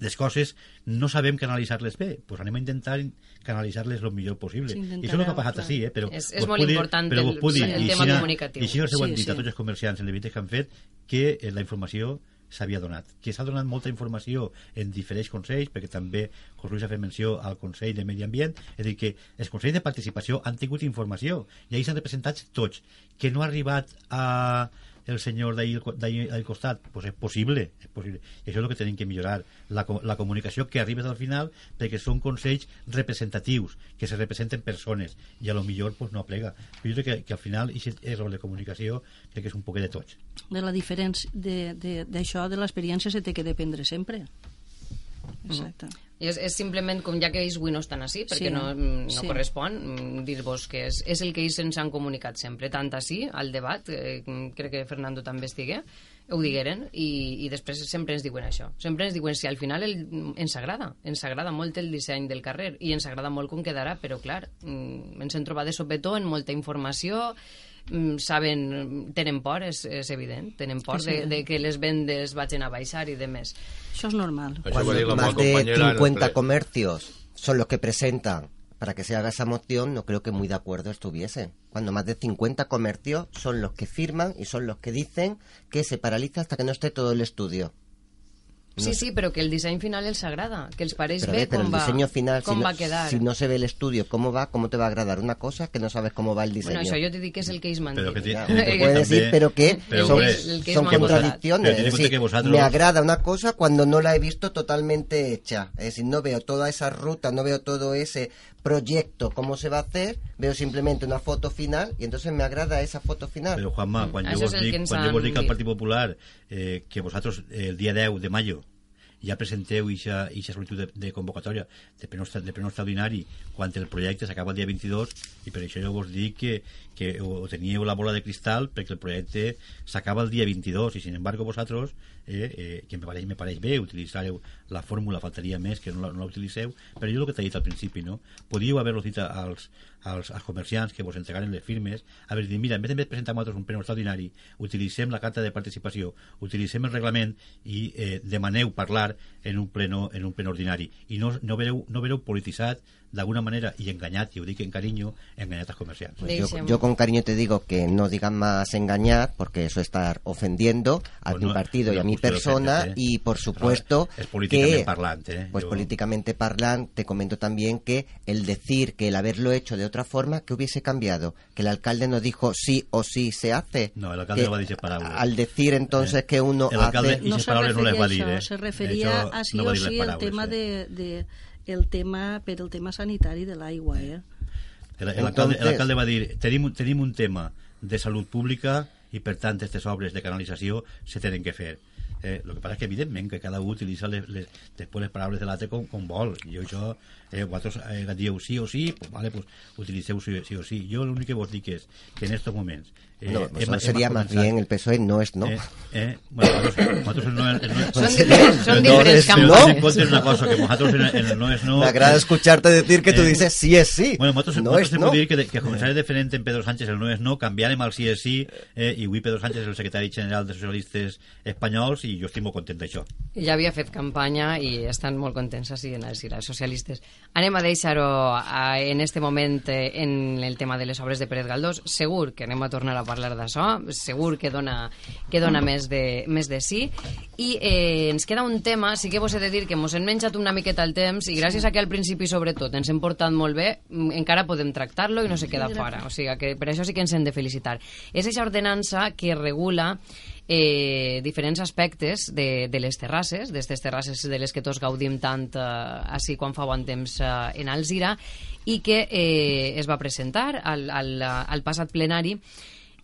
les coses no sabem canalitzar-les bé, doncs anem a intentar canalitzar-les el millor possible. Sí, I això és el que ha passat així, eh? però És- és molt puc dir- important però el- dir, el i tema així- comunicatiu. I els heu Sí, dit sí. a tots els comerciants en l'event que han fet que eh, la informació s'havia donat, que s'ha donat molta informació en diferents consells, perquè també José Luis ha fet menció al Consell de Medi Ambient, és a dir, que els consells de participació han tingut informació, i ahir s'han representats tots, que no ha arribat a el senyor d'ahir al costat, pues és possible, és possible. I això és el que tenim que millorar, la, la comunicació que arribes al final, perquè són consells representatius, que se representen persones, i a lo millor pues, no aplega. Però jo crec que, que al final aquest error de comunicació crec que és un poquet de tots. De la diferència de- de- d'això, de, de l'experiència, se té que dependre sempre. Exacte. I és, és simplement, com ja que ells avui no estan així, perquè Sí, no, no sí. correspon, mm, dir-vos que és, és el que ells ens han comunicat sempre, tant així, al debat, eh, crec que Fernando també estigué, ho digueren, i, i després sempre ens diuen això. Sempre ens diuen si al final el, ens agrada, ens agrada molt el disseny del carrer, i ens agrada molt com quedarà, però clar, mm, ens hem trobat de sopetó en molta informació, saben, tenen por, és, és evident, tenen por Sí, sí. de, de que les vendes vagin a baixar i de més. Això és normal. Cuando más de compañera en el 50 ple. comercios son los que presentan para que se haga esa moción, no creo que muy de acuerdo estuviesen. Cuando más de 50 comercios son los que firman y son los que dicen que se paraliza hasta que no esté todo el estudio. Sí, sí, però que el disseny final els agrada, que els pareix Pero, bé pero com, el va, diseño final, si com no, va quedar. si no se ve el estudio cómo va, ¿cómo te va a agradar una cosa que no sabes cómo va el diseño? Bueno, això jo t'he dit que és el Però dit. que ti- Ya, te que puede també- decir, pero que pero, son, el es son Pero contradicciones. Es cuenta decir, que vosotros- me agrada una cosa cuando no la he visto totalmente hecha. Es decir, no veo toda esa ruta, no veo todo ese proyecto, cómo se va a hacer, veo simplemente una foto final y entonces me agrada esa foto final. Però, Juanma, quan Això jo vos dic, ens quan jo vos dic al. Partit Popular eh, que vosaltres eh, el dia 10 de mayo ja presenteu ixa, ixa solitud de, de convocatòria de pleno, de pleno extraordinari quan el projecte s'acaba el dia 22 i per això jo vos dic que, que o, teníeu la bola de cristal perquè el projecte s'acaba el dia 22 i sin embargo vosaltres eh, eh, que me pareix, me pareix bé utilitzareu la fórmula, faltaria més que no la, no utilitzeu però jo el que t'he dit al principi no? podíeu haver-lo dit als, als, als comerciants que vos entregaren les firmes haver dit, mira, en vez de presentar nosaltres un pleno extraordinari utilitzem la carta de participació utilitzem el reglament i eh, demaneu parlar en un pleno, en un pleno ordinari i no, no, vereu, no vereu polititzat d'alguna manera, i enganyat, i ho dic en carinyo, enganyat els comerciants. Pues yo, con cariño te digo que no digan más engañar, porque eso es estar ofendiendo a Pues mi no, partido y a mi persona, ¿eh? y por supuesto es políticamente que, parlante, ¿eh? pues Yo- políticamente parlante, te comento también que el decir que el haberlo hecho de otra forma, que hubiese cambiado, que el alcalde no dijo sí o sí se hace. No, el alcalde que no va a decir palabras. Al decir entonces Eh, que uno el alcalde hace... no se no les va a eh? això, se referia Això a sí o sí el tema eh? de, de el tema per el tema sanitari de l'aigua, eh? El, el, alcalde, el Entonces- alcalde va dir tenim, tenim un tema de salut pública i per tant aquestes obres de canalització se tenen que fer eh, el que passa és que evidentment que cada un utilitza les, les, després les paraules de l'altre com, com vol jo això, eh, vosaltres eh, dieu sí o sí, pues, vale, pues, utilitzeu sí, sí o sí jo l'únic que vos dic és que en estos moments eh, no, hem- no sería hem más començat- bien el PSOE no es no. Eh, eh, bueno, nosaltres, nosaltres el no, el no, Són, serio? diferents, són No, diferents és- camps. no. Una cosa, que nosaltres en, en el no és no... Me agrada escucharte decir que tú eh, dices sí es sí. Bueno, nosaltres, no nosaltres es hem no. dir que, de- que començaré diferent en Pedro Sánchez el no és no, canviarem el sí és sí eh, i avui Pedro Sánchez és el secretari general de socialistes espanyols i jo estic molt content d'això. Ja havia fet campanya i estan molt contents així en els, els socialistes. Anem a deixar-ho a- en este moment eh, en el tema de les obres de Pérez Galdós. Segur que anem a tornar a parlar d'això, segur que dona, que dona més, de, més de sí. I eh, ens queda un tema, sí que vos he de dir que mos hem menjat una miqueta el temps i gràcies a que al principi, sobretot, ens hem portat molt bé, mm, encara podem tractar-lo i no se queda fora. O sigui que per això sí que ens hem de felicitar. És aquesta ordenança que regula eh, diferents aspectes de, de les terrasses, d'aquestes terrasses de les que tots gaudim tant eh, així quan fa bon temps eh, en Alzira, i que eh, es va presentar al, al, al passat plenari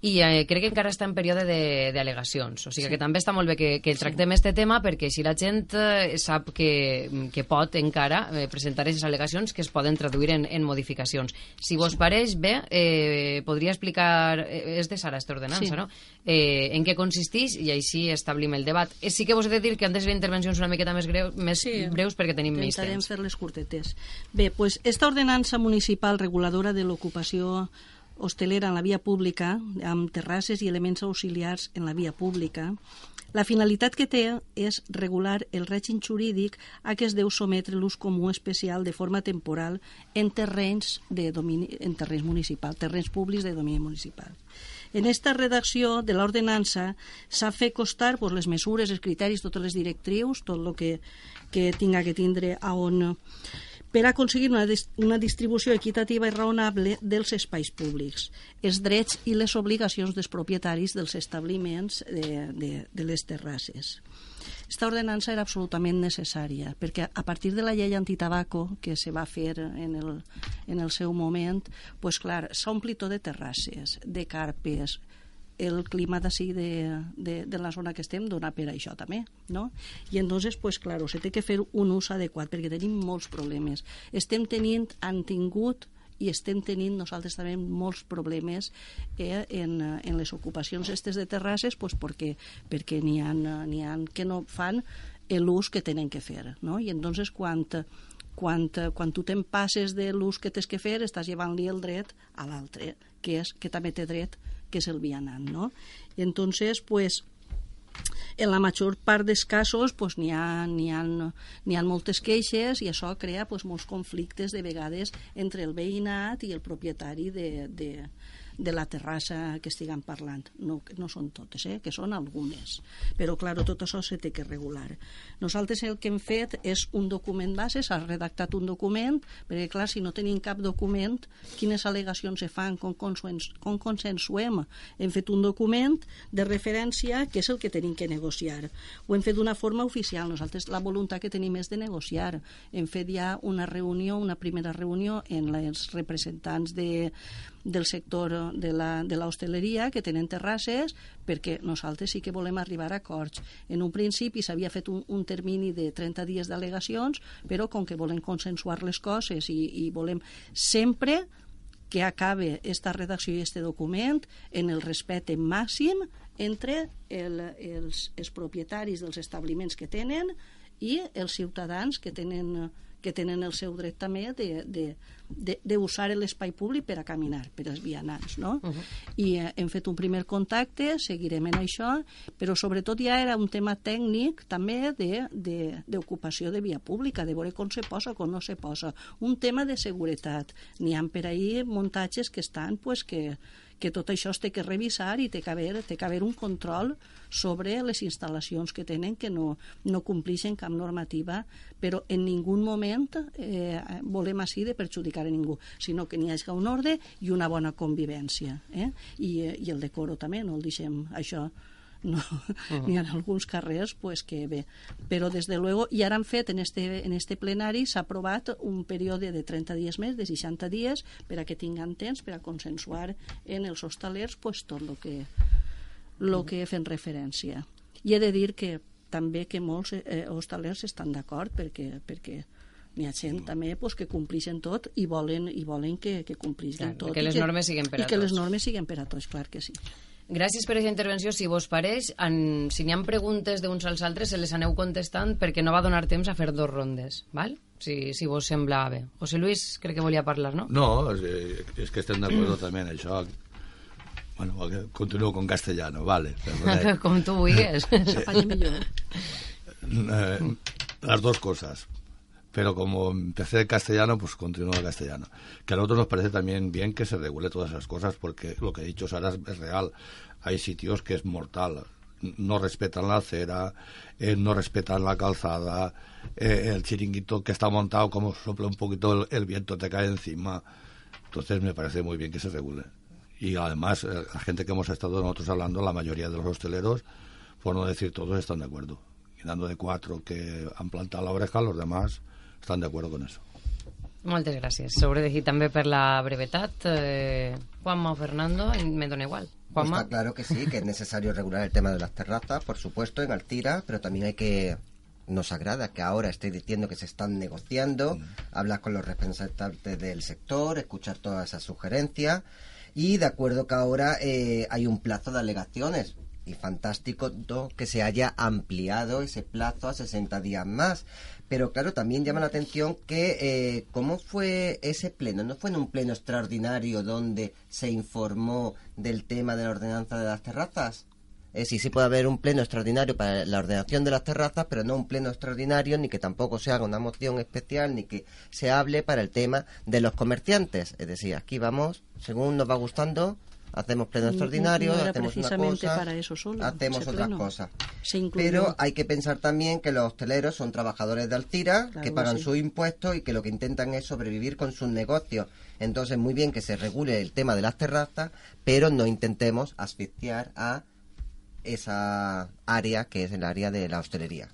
i eh, crec que encara està en període de- d'al·legacions. O sigui sí. que també està molt bé que, que tractem este tema perquè així la gent eh, sap que, que pot encara eh, presentar aquestes al·legacions que es poden traduir en, en modificacions. Si vos pareix bé, eh, podria explicar... Eh, és de Sara, esta ordenança, Sí. no? Eh, en què consisteix i així establim el debat. Eh, sí que vos he de dir que han de ser intervencions una miqueta més, greu, més sí. breus perquè tenim més Intentarem temps. fer-les curtetes. Bé, pues esta ordenança municipal reguladora de l'ocupació hostelera en la via pública, amb terrasses i elements auxiliars en la via pública, la finalitat que té és regular el règim jurídic a què es deu sometre l'ús comú especial de forma temporal en terrenys, de domini, en terrenys municipal, terrenys públics de domini municipal. En esta redacció de l'ordenança s'ha fet costar pues, les mesures, els criteris, totes les directrius, tot el que, que tinga que tindre a on per aconseguir una, una distribució equitativa i raonable dels espais públics, els drets i les obligacions dels propietaris dels establiments de, de, de les terrasses. Esta ordenança era absolutament necessària, perquè a partir de la llei antitabaco que se va fer en el, en el seu moment, pues clar, s'ha omplit tot de terrasses, de carpes, el clima d'ací de, de, de la zona que estem dona per això també, no? I entonces, pues claro, se té que fer un ús adequat perquè tenim molts problemes. Estem tenint, han tingut i estem tenint nosaltres també molts problemes eh, en, en les ocupacions estes de terrasses pues perquè, perquè n'hi ha, n'hi ha que no fan l'ús que tenen que fer, no? I entonces quan quan, quan tu te'n passes de l'ús que tens que fer, estàs llevant-li el dret a l'altre, que, és, que també té dret, que és el vianant, no? Entonces, pues, en la major part dels casos pues, n'hi ha, ha, ha moltes queixes i això crea pues, molts conflictes de vegades entre el veïnat i el propietari de, de, de la terrassa que estiguem parlant. No, no són totes, eh? que són algunes. Però, clar, tot això se té que regular. Nosaltres el que hem fet és un document base, s'ha redactat un document, perquè, clar, si no tenim cap document, quines al·legacions se fan, com, consens, com consensuem? Hem fet un document de referència que és el que tenim que negociar. Ho hem fet d'una forma oficial. Nosaltres la voluntat que tenim és de negociar. Hem fet ja una reunió, una primera reunió en els representants de, del sector de la, de l'hostaleria que tenen terrasses perquè nosaltres sí que volem arribar a acords. En un principi s'havia fet un, un termini de 30 dies d'al·legacions, però com que volem consensuar les coses i, i volem sempre que acabe esta redacció i este document en el respecte màxim entre el, els, els propietaris dels establiments que tenen i els ciutadans que tenen que tenen el seu dret també de, de, de, de usar l'espai públic per a caminar, per als vianants, no? Uh -huh. I eh, hem fet un primer contacte, seguirem en això, però sobretot ja era un tema tècnic també d'ocupació de, de, de via pública, de veure com se posa, com no se posa. Un tema de seguretat. N'hi ha per ahir muntatges que estan, pues, que, que tot això es té que revisar i té que haver, té que haver un control sobre les instal·lacions que tenen que no, no complixen cap normativa, però en ningú moment eh, volem així de perjudicar a ningú, sinó que n'hi hagi un ordre i una bona convivència. Eh? I, eh, I el decoro també, no el deixem això no, uh -huh. n'hi ha alguns carrers pues, que bé, però des de luego i ara han fet en este, en este plenari s'ha aprovat un període de 30 dies més, de 60 dies per a que tinguen temps per a consensuar en els hostalers pues, tot el que, lo que fem referència i he de dir que també que molts eh, hostalers estan d'acord perquè, perquè n'hi ha gent també pues, que complixen tot i volen, i volen que, que complixin tot. Que les i normes siguin per a I que tots. les normes siguin per a tots, clar que sí. Gràcies per aquesta intervenció. Si vos pareix, en, si n'hi ha preguntes d'uns als altres, se les aneu contestant perquè no va donar temps a fer dos rondes, val? Si, si vos sembla bé. José Luis crec que volia parlar, no? No, és, és que estem d'acord també en això. Bueno, continuo con castellano, vale. Perdonad. Com tu vulguis. S'apanya millor. Eh, las dos cosas. Pero como empecé en castellano, pues continúo en castellano. Que a nosotros nos parece también bien que se regule todas esas cosas, porque lo que he dicho Sara es, es real. Hay sitios que es mortal. No respetan la acera, eh, no respetan la calzada, eh, el chiringuito que está montado, como sopla un poquito el, el viento, te cae encima. Entonces me parece muy bien que se regule. Y además, eh, la gente que hemos estado nosotros hablando, la mayoría de los hosteleros, por no decir todos, están de acuerdo. Quedando de cuatro que han plantado la oreja, los demás estan d'acord con eso. Moltes gràcies. Sobredecí també per la brevetat. Eh, Juanma o Fernando, me dona igual. Pues Juanma. está claro que sí, que es necesario regular el tema de las terrazas, por supuesto, en Altira, pero también hay que nos agrada que ahora esté diciendo que se están negociando, hablar con los representantes del sector, escuchar todas esas sugerencias y de acuerdo que ahora eh, hay un plazo de alegaciones y fantástico que se haya ampliado ese plazo a 60 días más. Pero claro, también llama la atención que eh, cómo fue ese pleno. ¿No fue en un pleno extraordinario donde se informó del tema de la ordenanza de las terrazas? Es decir, sí puede haber un pleno extraordinario para la ordenación de las terrazas, pero no un pleno extraordinario, ni que tampoco se haga una moción especial, ni que se hable para el tema de los comerciantes. Es decir, aquí vamos, según nos va gustando, hacemos pleno No- extraordinario, no hacemos una cosa, para eso solo, hacemos otras pleno. cosas. Pero hay que pensar también que los hosteleros son trabajadores de Altira, Claro que que pagan sí. sus impuestos y que lo que intentan es sobrevivir con sus negocios. Entonces, muy bien que se regule el tema de las terrazas, pero no intentemos asfixiar a esa área que es el área de la hostelería.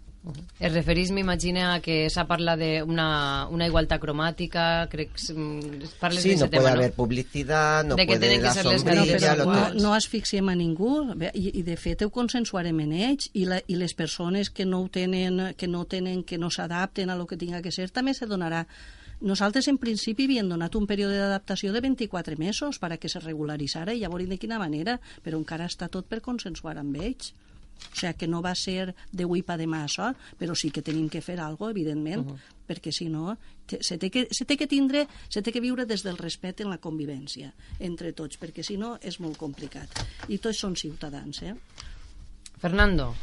Es referís, m'imagina, a que s'ha parlat d'una una igualtat cromàtica, crec que mm, parles Sí, d'aquest no puede tema, haver no? publicidad, no De que puede que la sombrilla, no, iguals. no asfixiem a ningú Bé, i, i de fet ho consensuarem en ells i, la, i les persones que no ho tenen que no tenen, que no s'adapten a lo que tinga que ser també se donarà nosaltres en principi havíem donat un període d'adaptació de 24 mesos per a que se regularitzara i ja veurem de quina manera però encara està tot per consensuar amb ells o sigui que no va ser d'avui pa demà això, però sí que tenim que fer alguna evidentment, uh -huh. perquè si no se té, que, se té que tindre, se té que viure des del respecte en la convivència entre tots, perquè si no és molt complicat. I tots són ciutadans, eh? Fernando,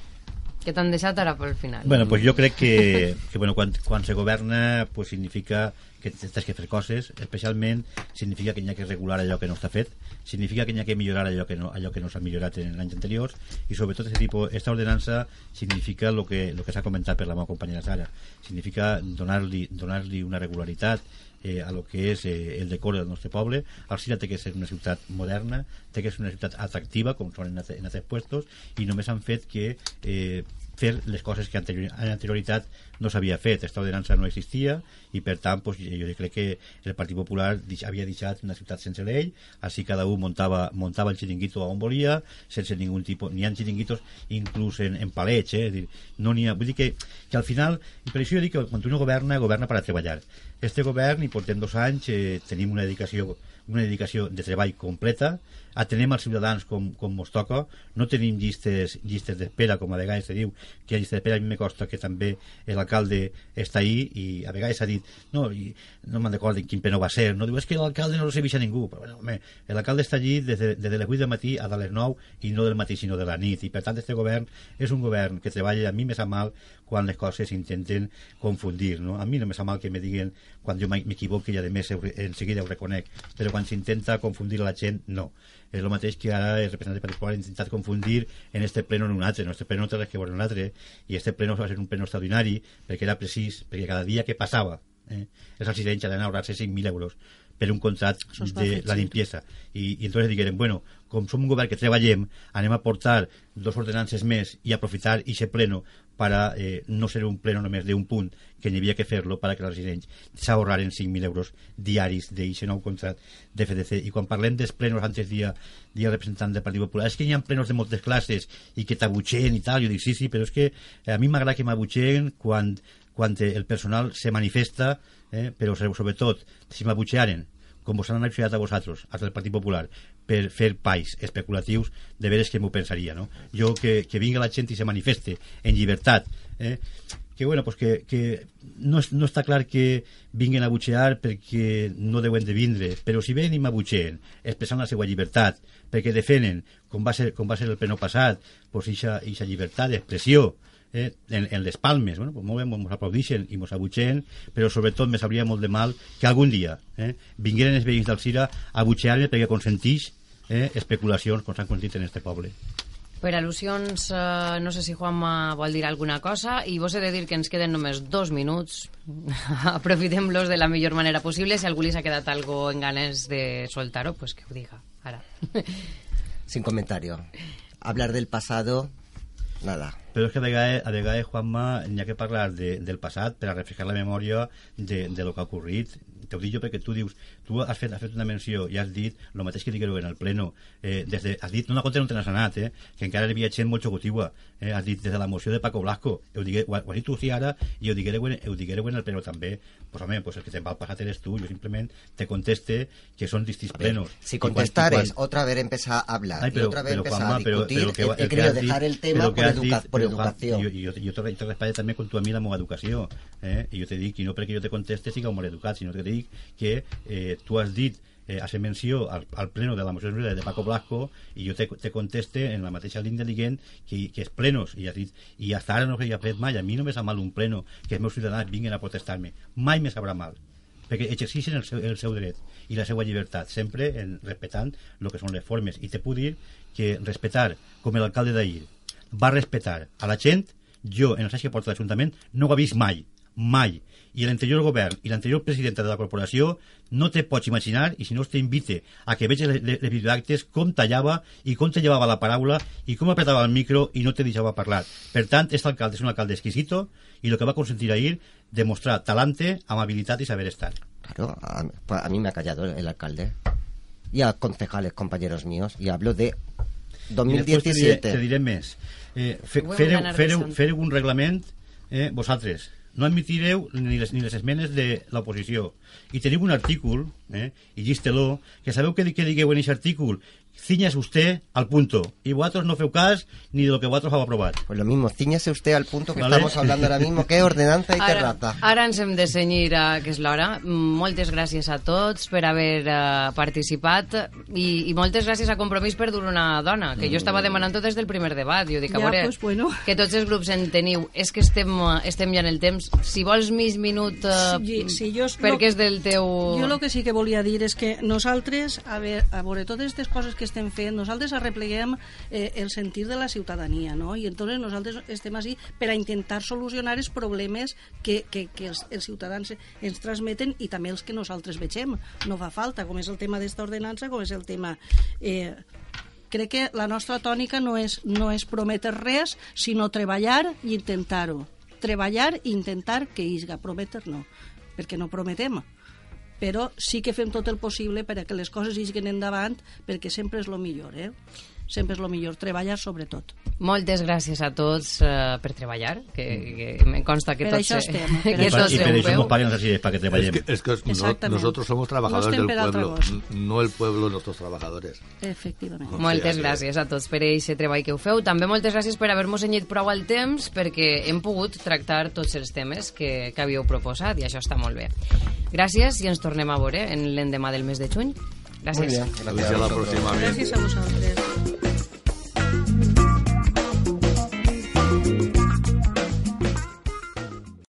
que t'han deixat ara pel final. Bueno, pues jo crec que, que bueno, quan, quan se governa pues significa que tens que fer coses, especialment significa que hi ha que regular allò que no està fet, significa que hi ha que millorar allò que no, allò que no s'ha millorat en anys anteriors. I sobretot este tipo, esta ordenança significa lo que, lo que s'ha comentat per la meva companyera Sara, significa donar-li donar una regularitat eh, a lo que és eh, el decor del nostre poble. Alcira té que ser una ciutat moderna, té que ser una ciutat atractiva, com són en, altre- en altres puestos, i només han fet que eh, fer les coses que anterior, en anterioritat no s'havia fet. Esta ordenança no existia i per tant pues, jo crec que el Partit Popular havia deixat una ciutat sense llei, així cada un muntava, muntava el xiringuito on volia, sense ningú tipus... N'hi ha xiringuitos inclús en, en palets, eh? Dir, no ha... Vull dir que, que al final, i per això jo dic que quan uno governa, governa per a treballar. Este govern, i portem dos anys, eh, tenim una dedicació una dedicació de treball completa, atenem els ciutadans com, com mos toca, no tenim llistes, llistes d'espera, com a vegades se diu, que hi ha llistes d'espera, a mi me costa que també l'alcalde està ahí i a vegades s'ha dit, no, i no me'n recordo quin pleno va ser, no diu, és que l'alcalde no recebeix a ningú, però bueno, home, l'alcalde està allí des de, des de les 8 del matí a les 9 i no del matí sinó de la nit, i per tant este govern és un govern que treballa, a mi me sap mal quan les coses s'intenten confundir, no? A mi no me sap mal que me diguen quan jo m'equivoqui i a més en seguida ho reconec, però quan s'intenta confundir la gent, no és el mateix que ara el representant del Partit Popular ha intentat confundir en este pleno en un altre. No, este pleno no té res que veure en un altre, i este pleno va ser un pleno extraordinari perquè era precís, perquè cada dia que passava eh, els accidents han d'ahorrar-se 5.000 euros per un contrat de la limpieza. I, i entonces digueren, bueno, com som un govern que treballem, anem a portar dos ordenances més i aprofitar aquest pleno para eh, no ser un pleno només d'un punt, que n'hi havia que fer-lo para que els residents s'ahorraren 5.000 euros diaris d'aquest nou contrat de FDC. I quan parlem dels plenos, antes dia, dia representant del Partit Popular, és que hi ha plenos de moltes classes i que t'abutxen i tal. Jo dic, sí, sí, però és que a mi m'agrada que m'abutxen quan, quan el personal se manifesta, eh, però sobretot, si m'abutxearen com vos han anunciat a vosaltres, als del Partit Popular, per fer pais especulatius, de veres que m'ho pensaria, no? Jo, que, que vinga la gent i se manifeste en llibertat, eh? que, bueno, pues que, que no, no està clar que vinguen a butxear perquè no deuen de vindre, però si venen i m'abutxeen, expressant la seva llibertat, perquè defenen, com va ser, com va ser el pleno passat, pues ixa, ixa llibertat d'expressió, eh, en, en les palmes, bueno, pues molt bé, ens aplaudixen i ens abutxen, però sobretot me sabria molt de mal que algun dia eh, vingueren els veïns d'Alcira a butxear-me perquè consentix eh, especulacions com s'han contit en este poble. Per al·lusions, eh, no sé si Juanma vol dir alguna cosa i vos he de dir que ens queden només dos minuts. Aprofitem-los de la millor manera possible. Si algú li s'ha quedat algo en ganes de soltar-ho, pues que ho diga ara. Sin comentario. Hablar del pasado nada. Però és que a vegades, a vegades Juanma, n'hi ha que parlar de, del passat per a refrescar la memòria de, de lo que ha ocorrit te ho dic jo perquè tu dius, tu has fet, has fet una menció i has dit el mateix que digueu en el pleno, eh, des de, has dit, no contra no te n'has anat, eh, que encara hi havia gent molt xocotigua, eh, has dit des de la moció de Paco Blasco, ho, digue, ho, ho has dit tu sí ara i ho diguereu, ho diguereu en el pleno també, pues home, pues el que te'n va passat eres tu, jo simplement te conteste que són distints plenos. Si contestares, quan... otra vez empezar a hablar Ay, pero, y otra vez empezar a discutir, pero, pero he, he querido dejar el tema por, educa dit, por educación. Jo, jo, jo te, te respecte també con tu a mi la meva educació, eh? i jo te dic, i no perquè jo te conteste siga molt educat, sinó que te dic que eh, tu has dit eh, has menció al, al pleno de la moció de Paco Blasco i jo te, te conteste en la mateixa línia dient que, que és plenos i, has dit, i hasta ara no s'havia fet mai a mi no me mal un pleno que els meus ciutadans vinguin a protestar-me mai me sabrà mal perquè exerceixen el seu, el seu dret i la seva llibertat, sempre en, respectant el que són les formes. I te puc dir que respectar, com l'alcalde d'ahir, va respectar a la gent, jo, en el que porta l'Ajuntament, no ho he vist mai, mai i l'anterior govern i l'anterior presidenta de la corporació no te pots imaginar, i si no us t'invite a que vegis les, les videoactes, com tallava i com te llevava la paraula i com apretava el micro i no te deixava parlar. Per tant, este alcalde és un alcalde exquisito i el que va consentir ahir demostrar talante, amabilitat i saber estar. Claro, a, a mí me ha callado el alcalde y a concejales, compañeros míos, y hablo de 2017. Te diré, te diré més. Eh, fe, fereu, fereu, fereu un reglament, eh, vosaltres, no admitireu ni les, ni les esmenes de l'oposició. I teniu un artícul, eh, i llistelo, que sabeu què, què digueu en aquest artícul? Ciñase usted al punto. Y vosotros no feu cas ni de lo que vosotros habéis aprobado. Pues lo mismo, ciñase usted al punto que vale. estamos hablando ahora mismo, que ordenanza i ara, terraza. Ara ens hem de senyir, a, que és l'hora. Moltes gràcies a tots per haver uh, participat i, i moltes gràcies a Compromís per dur una dona, que jo estava demanant des del primer debat. Jo dic, a ja, veure, pues bueno. que tots els grups en teniu. És que estem, estem ja en el temps. Si vols mig minut, uh, sí, sí, jo, perquè és del teu... Jo el que sí que volia dir és que nosaltres, a veure, a veure totes aquestes coses que estem fent, nosaltres arrepleguem eh, el sentir de la ciutadania, no? I entonces nosaltres estem així per a intentar solucionar els problemes que, que, que els, els ciutadans ens transmeten i també els que nosaltres vegem. No fa falta, com és el tema d'esta ordenança, com és el tema... Eh, crec que la nostra tònica no és, no és prometre res, sinó treballar i intentar-ho. Treballar i intentar que isga, prometre no, perquè no prometem però sí que fem tot el possible perquè les coses isguen endavant perquè sempre és el millor, eh? Sempre és el millor, treballar sobretot. Moltes gràcies a tots uh, per treballar, que, que me consta que Per tots... això estem, per que tots se per això peu. nos pagan así para que Es treballem. que, es que no- nosotros somos trabajadores No del pueblo, n- no el pueblo nuestros trabajadores. Efectivament. O Moltes que- gràcies a tots per aquest treball que ho feu. També moltes gràcies per haver-nos cenyit prou al temps perquè hem pogut tractar tots els temes que, que havíeu proposat i això està molt bé. Gràcies i ens tornem a veure en l'endemà del mes de juny. Gràcies. bien, Fins a la próxima. Gràcies a vosaltres.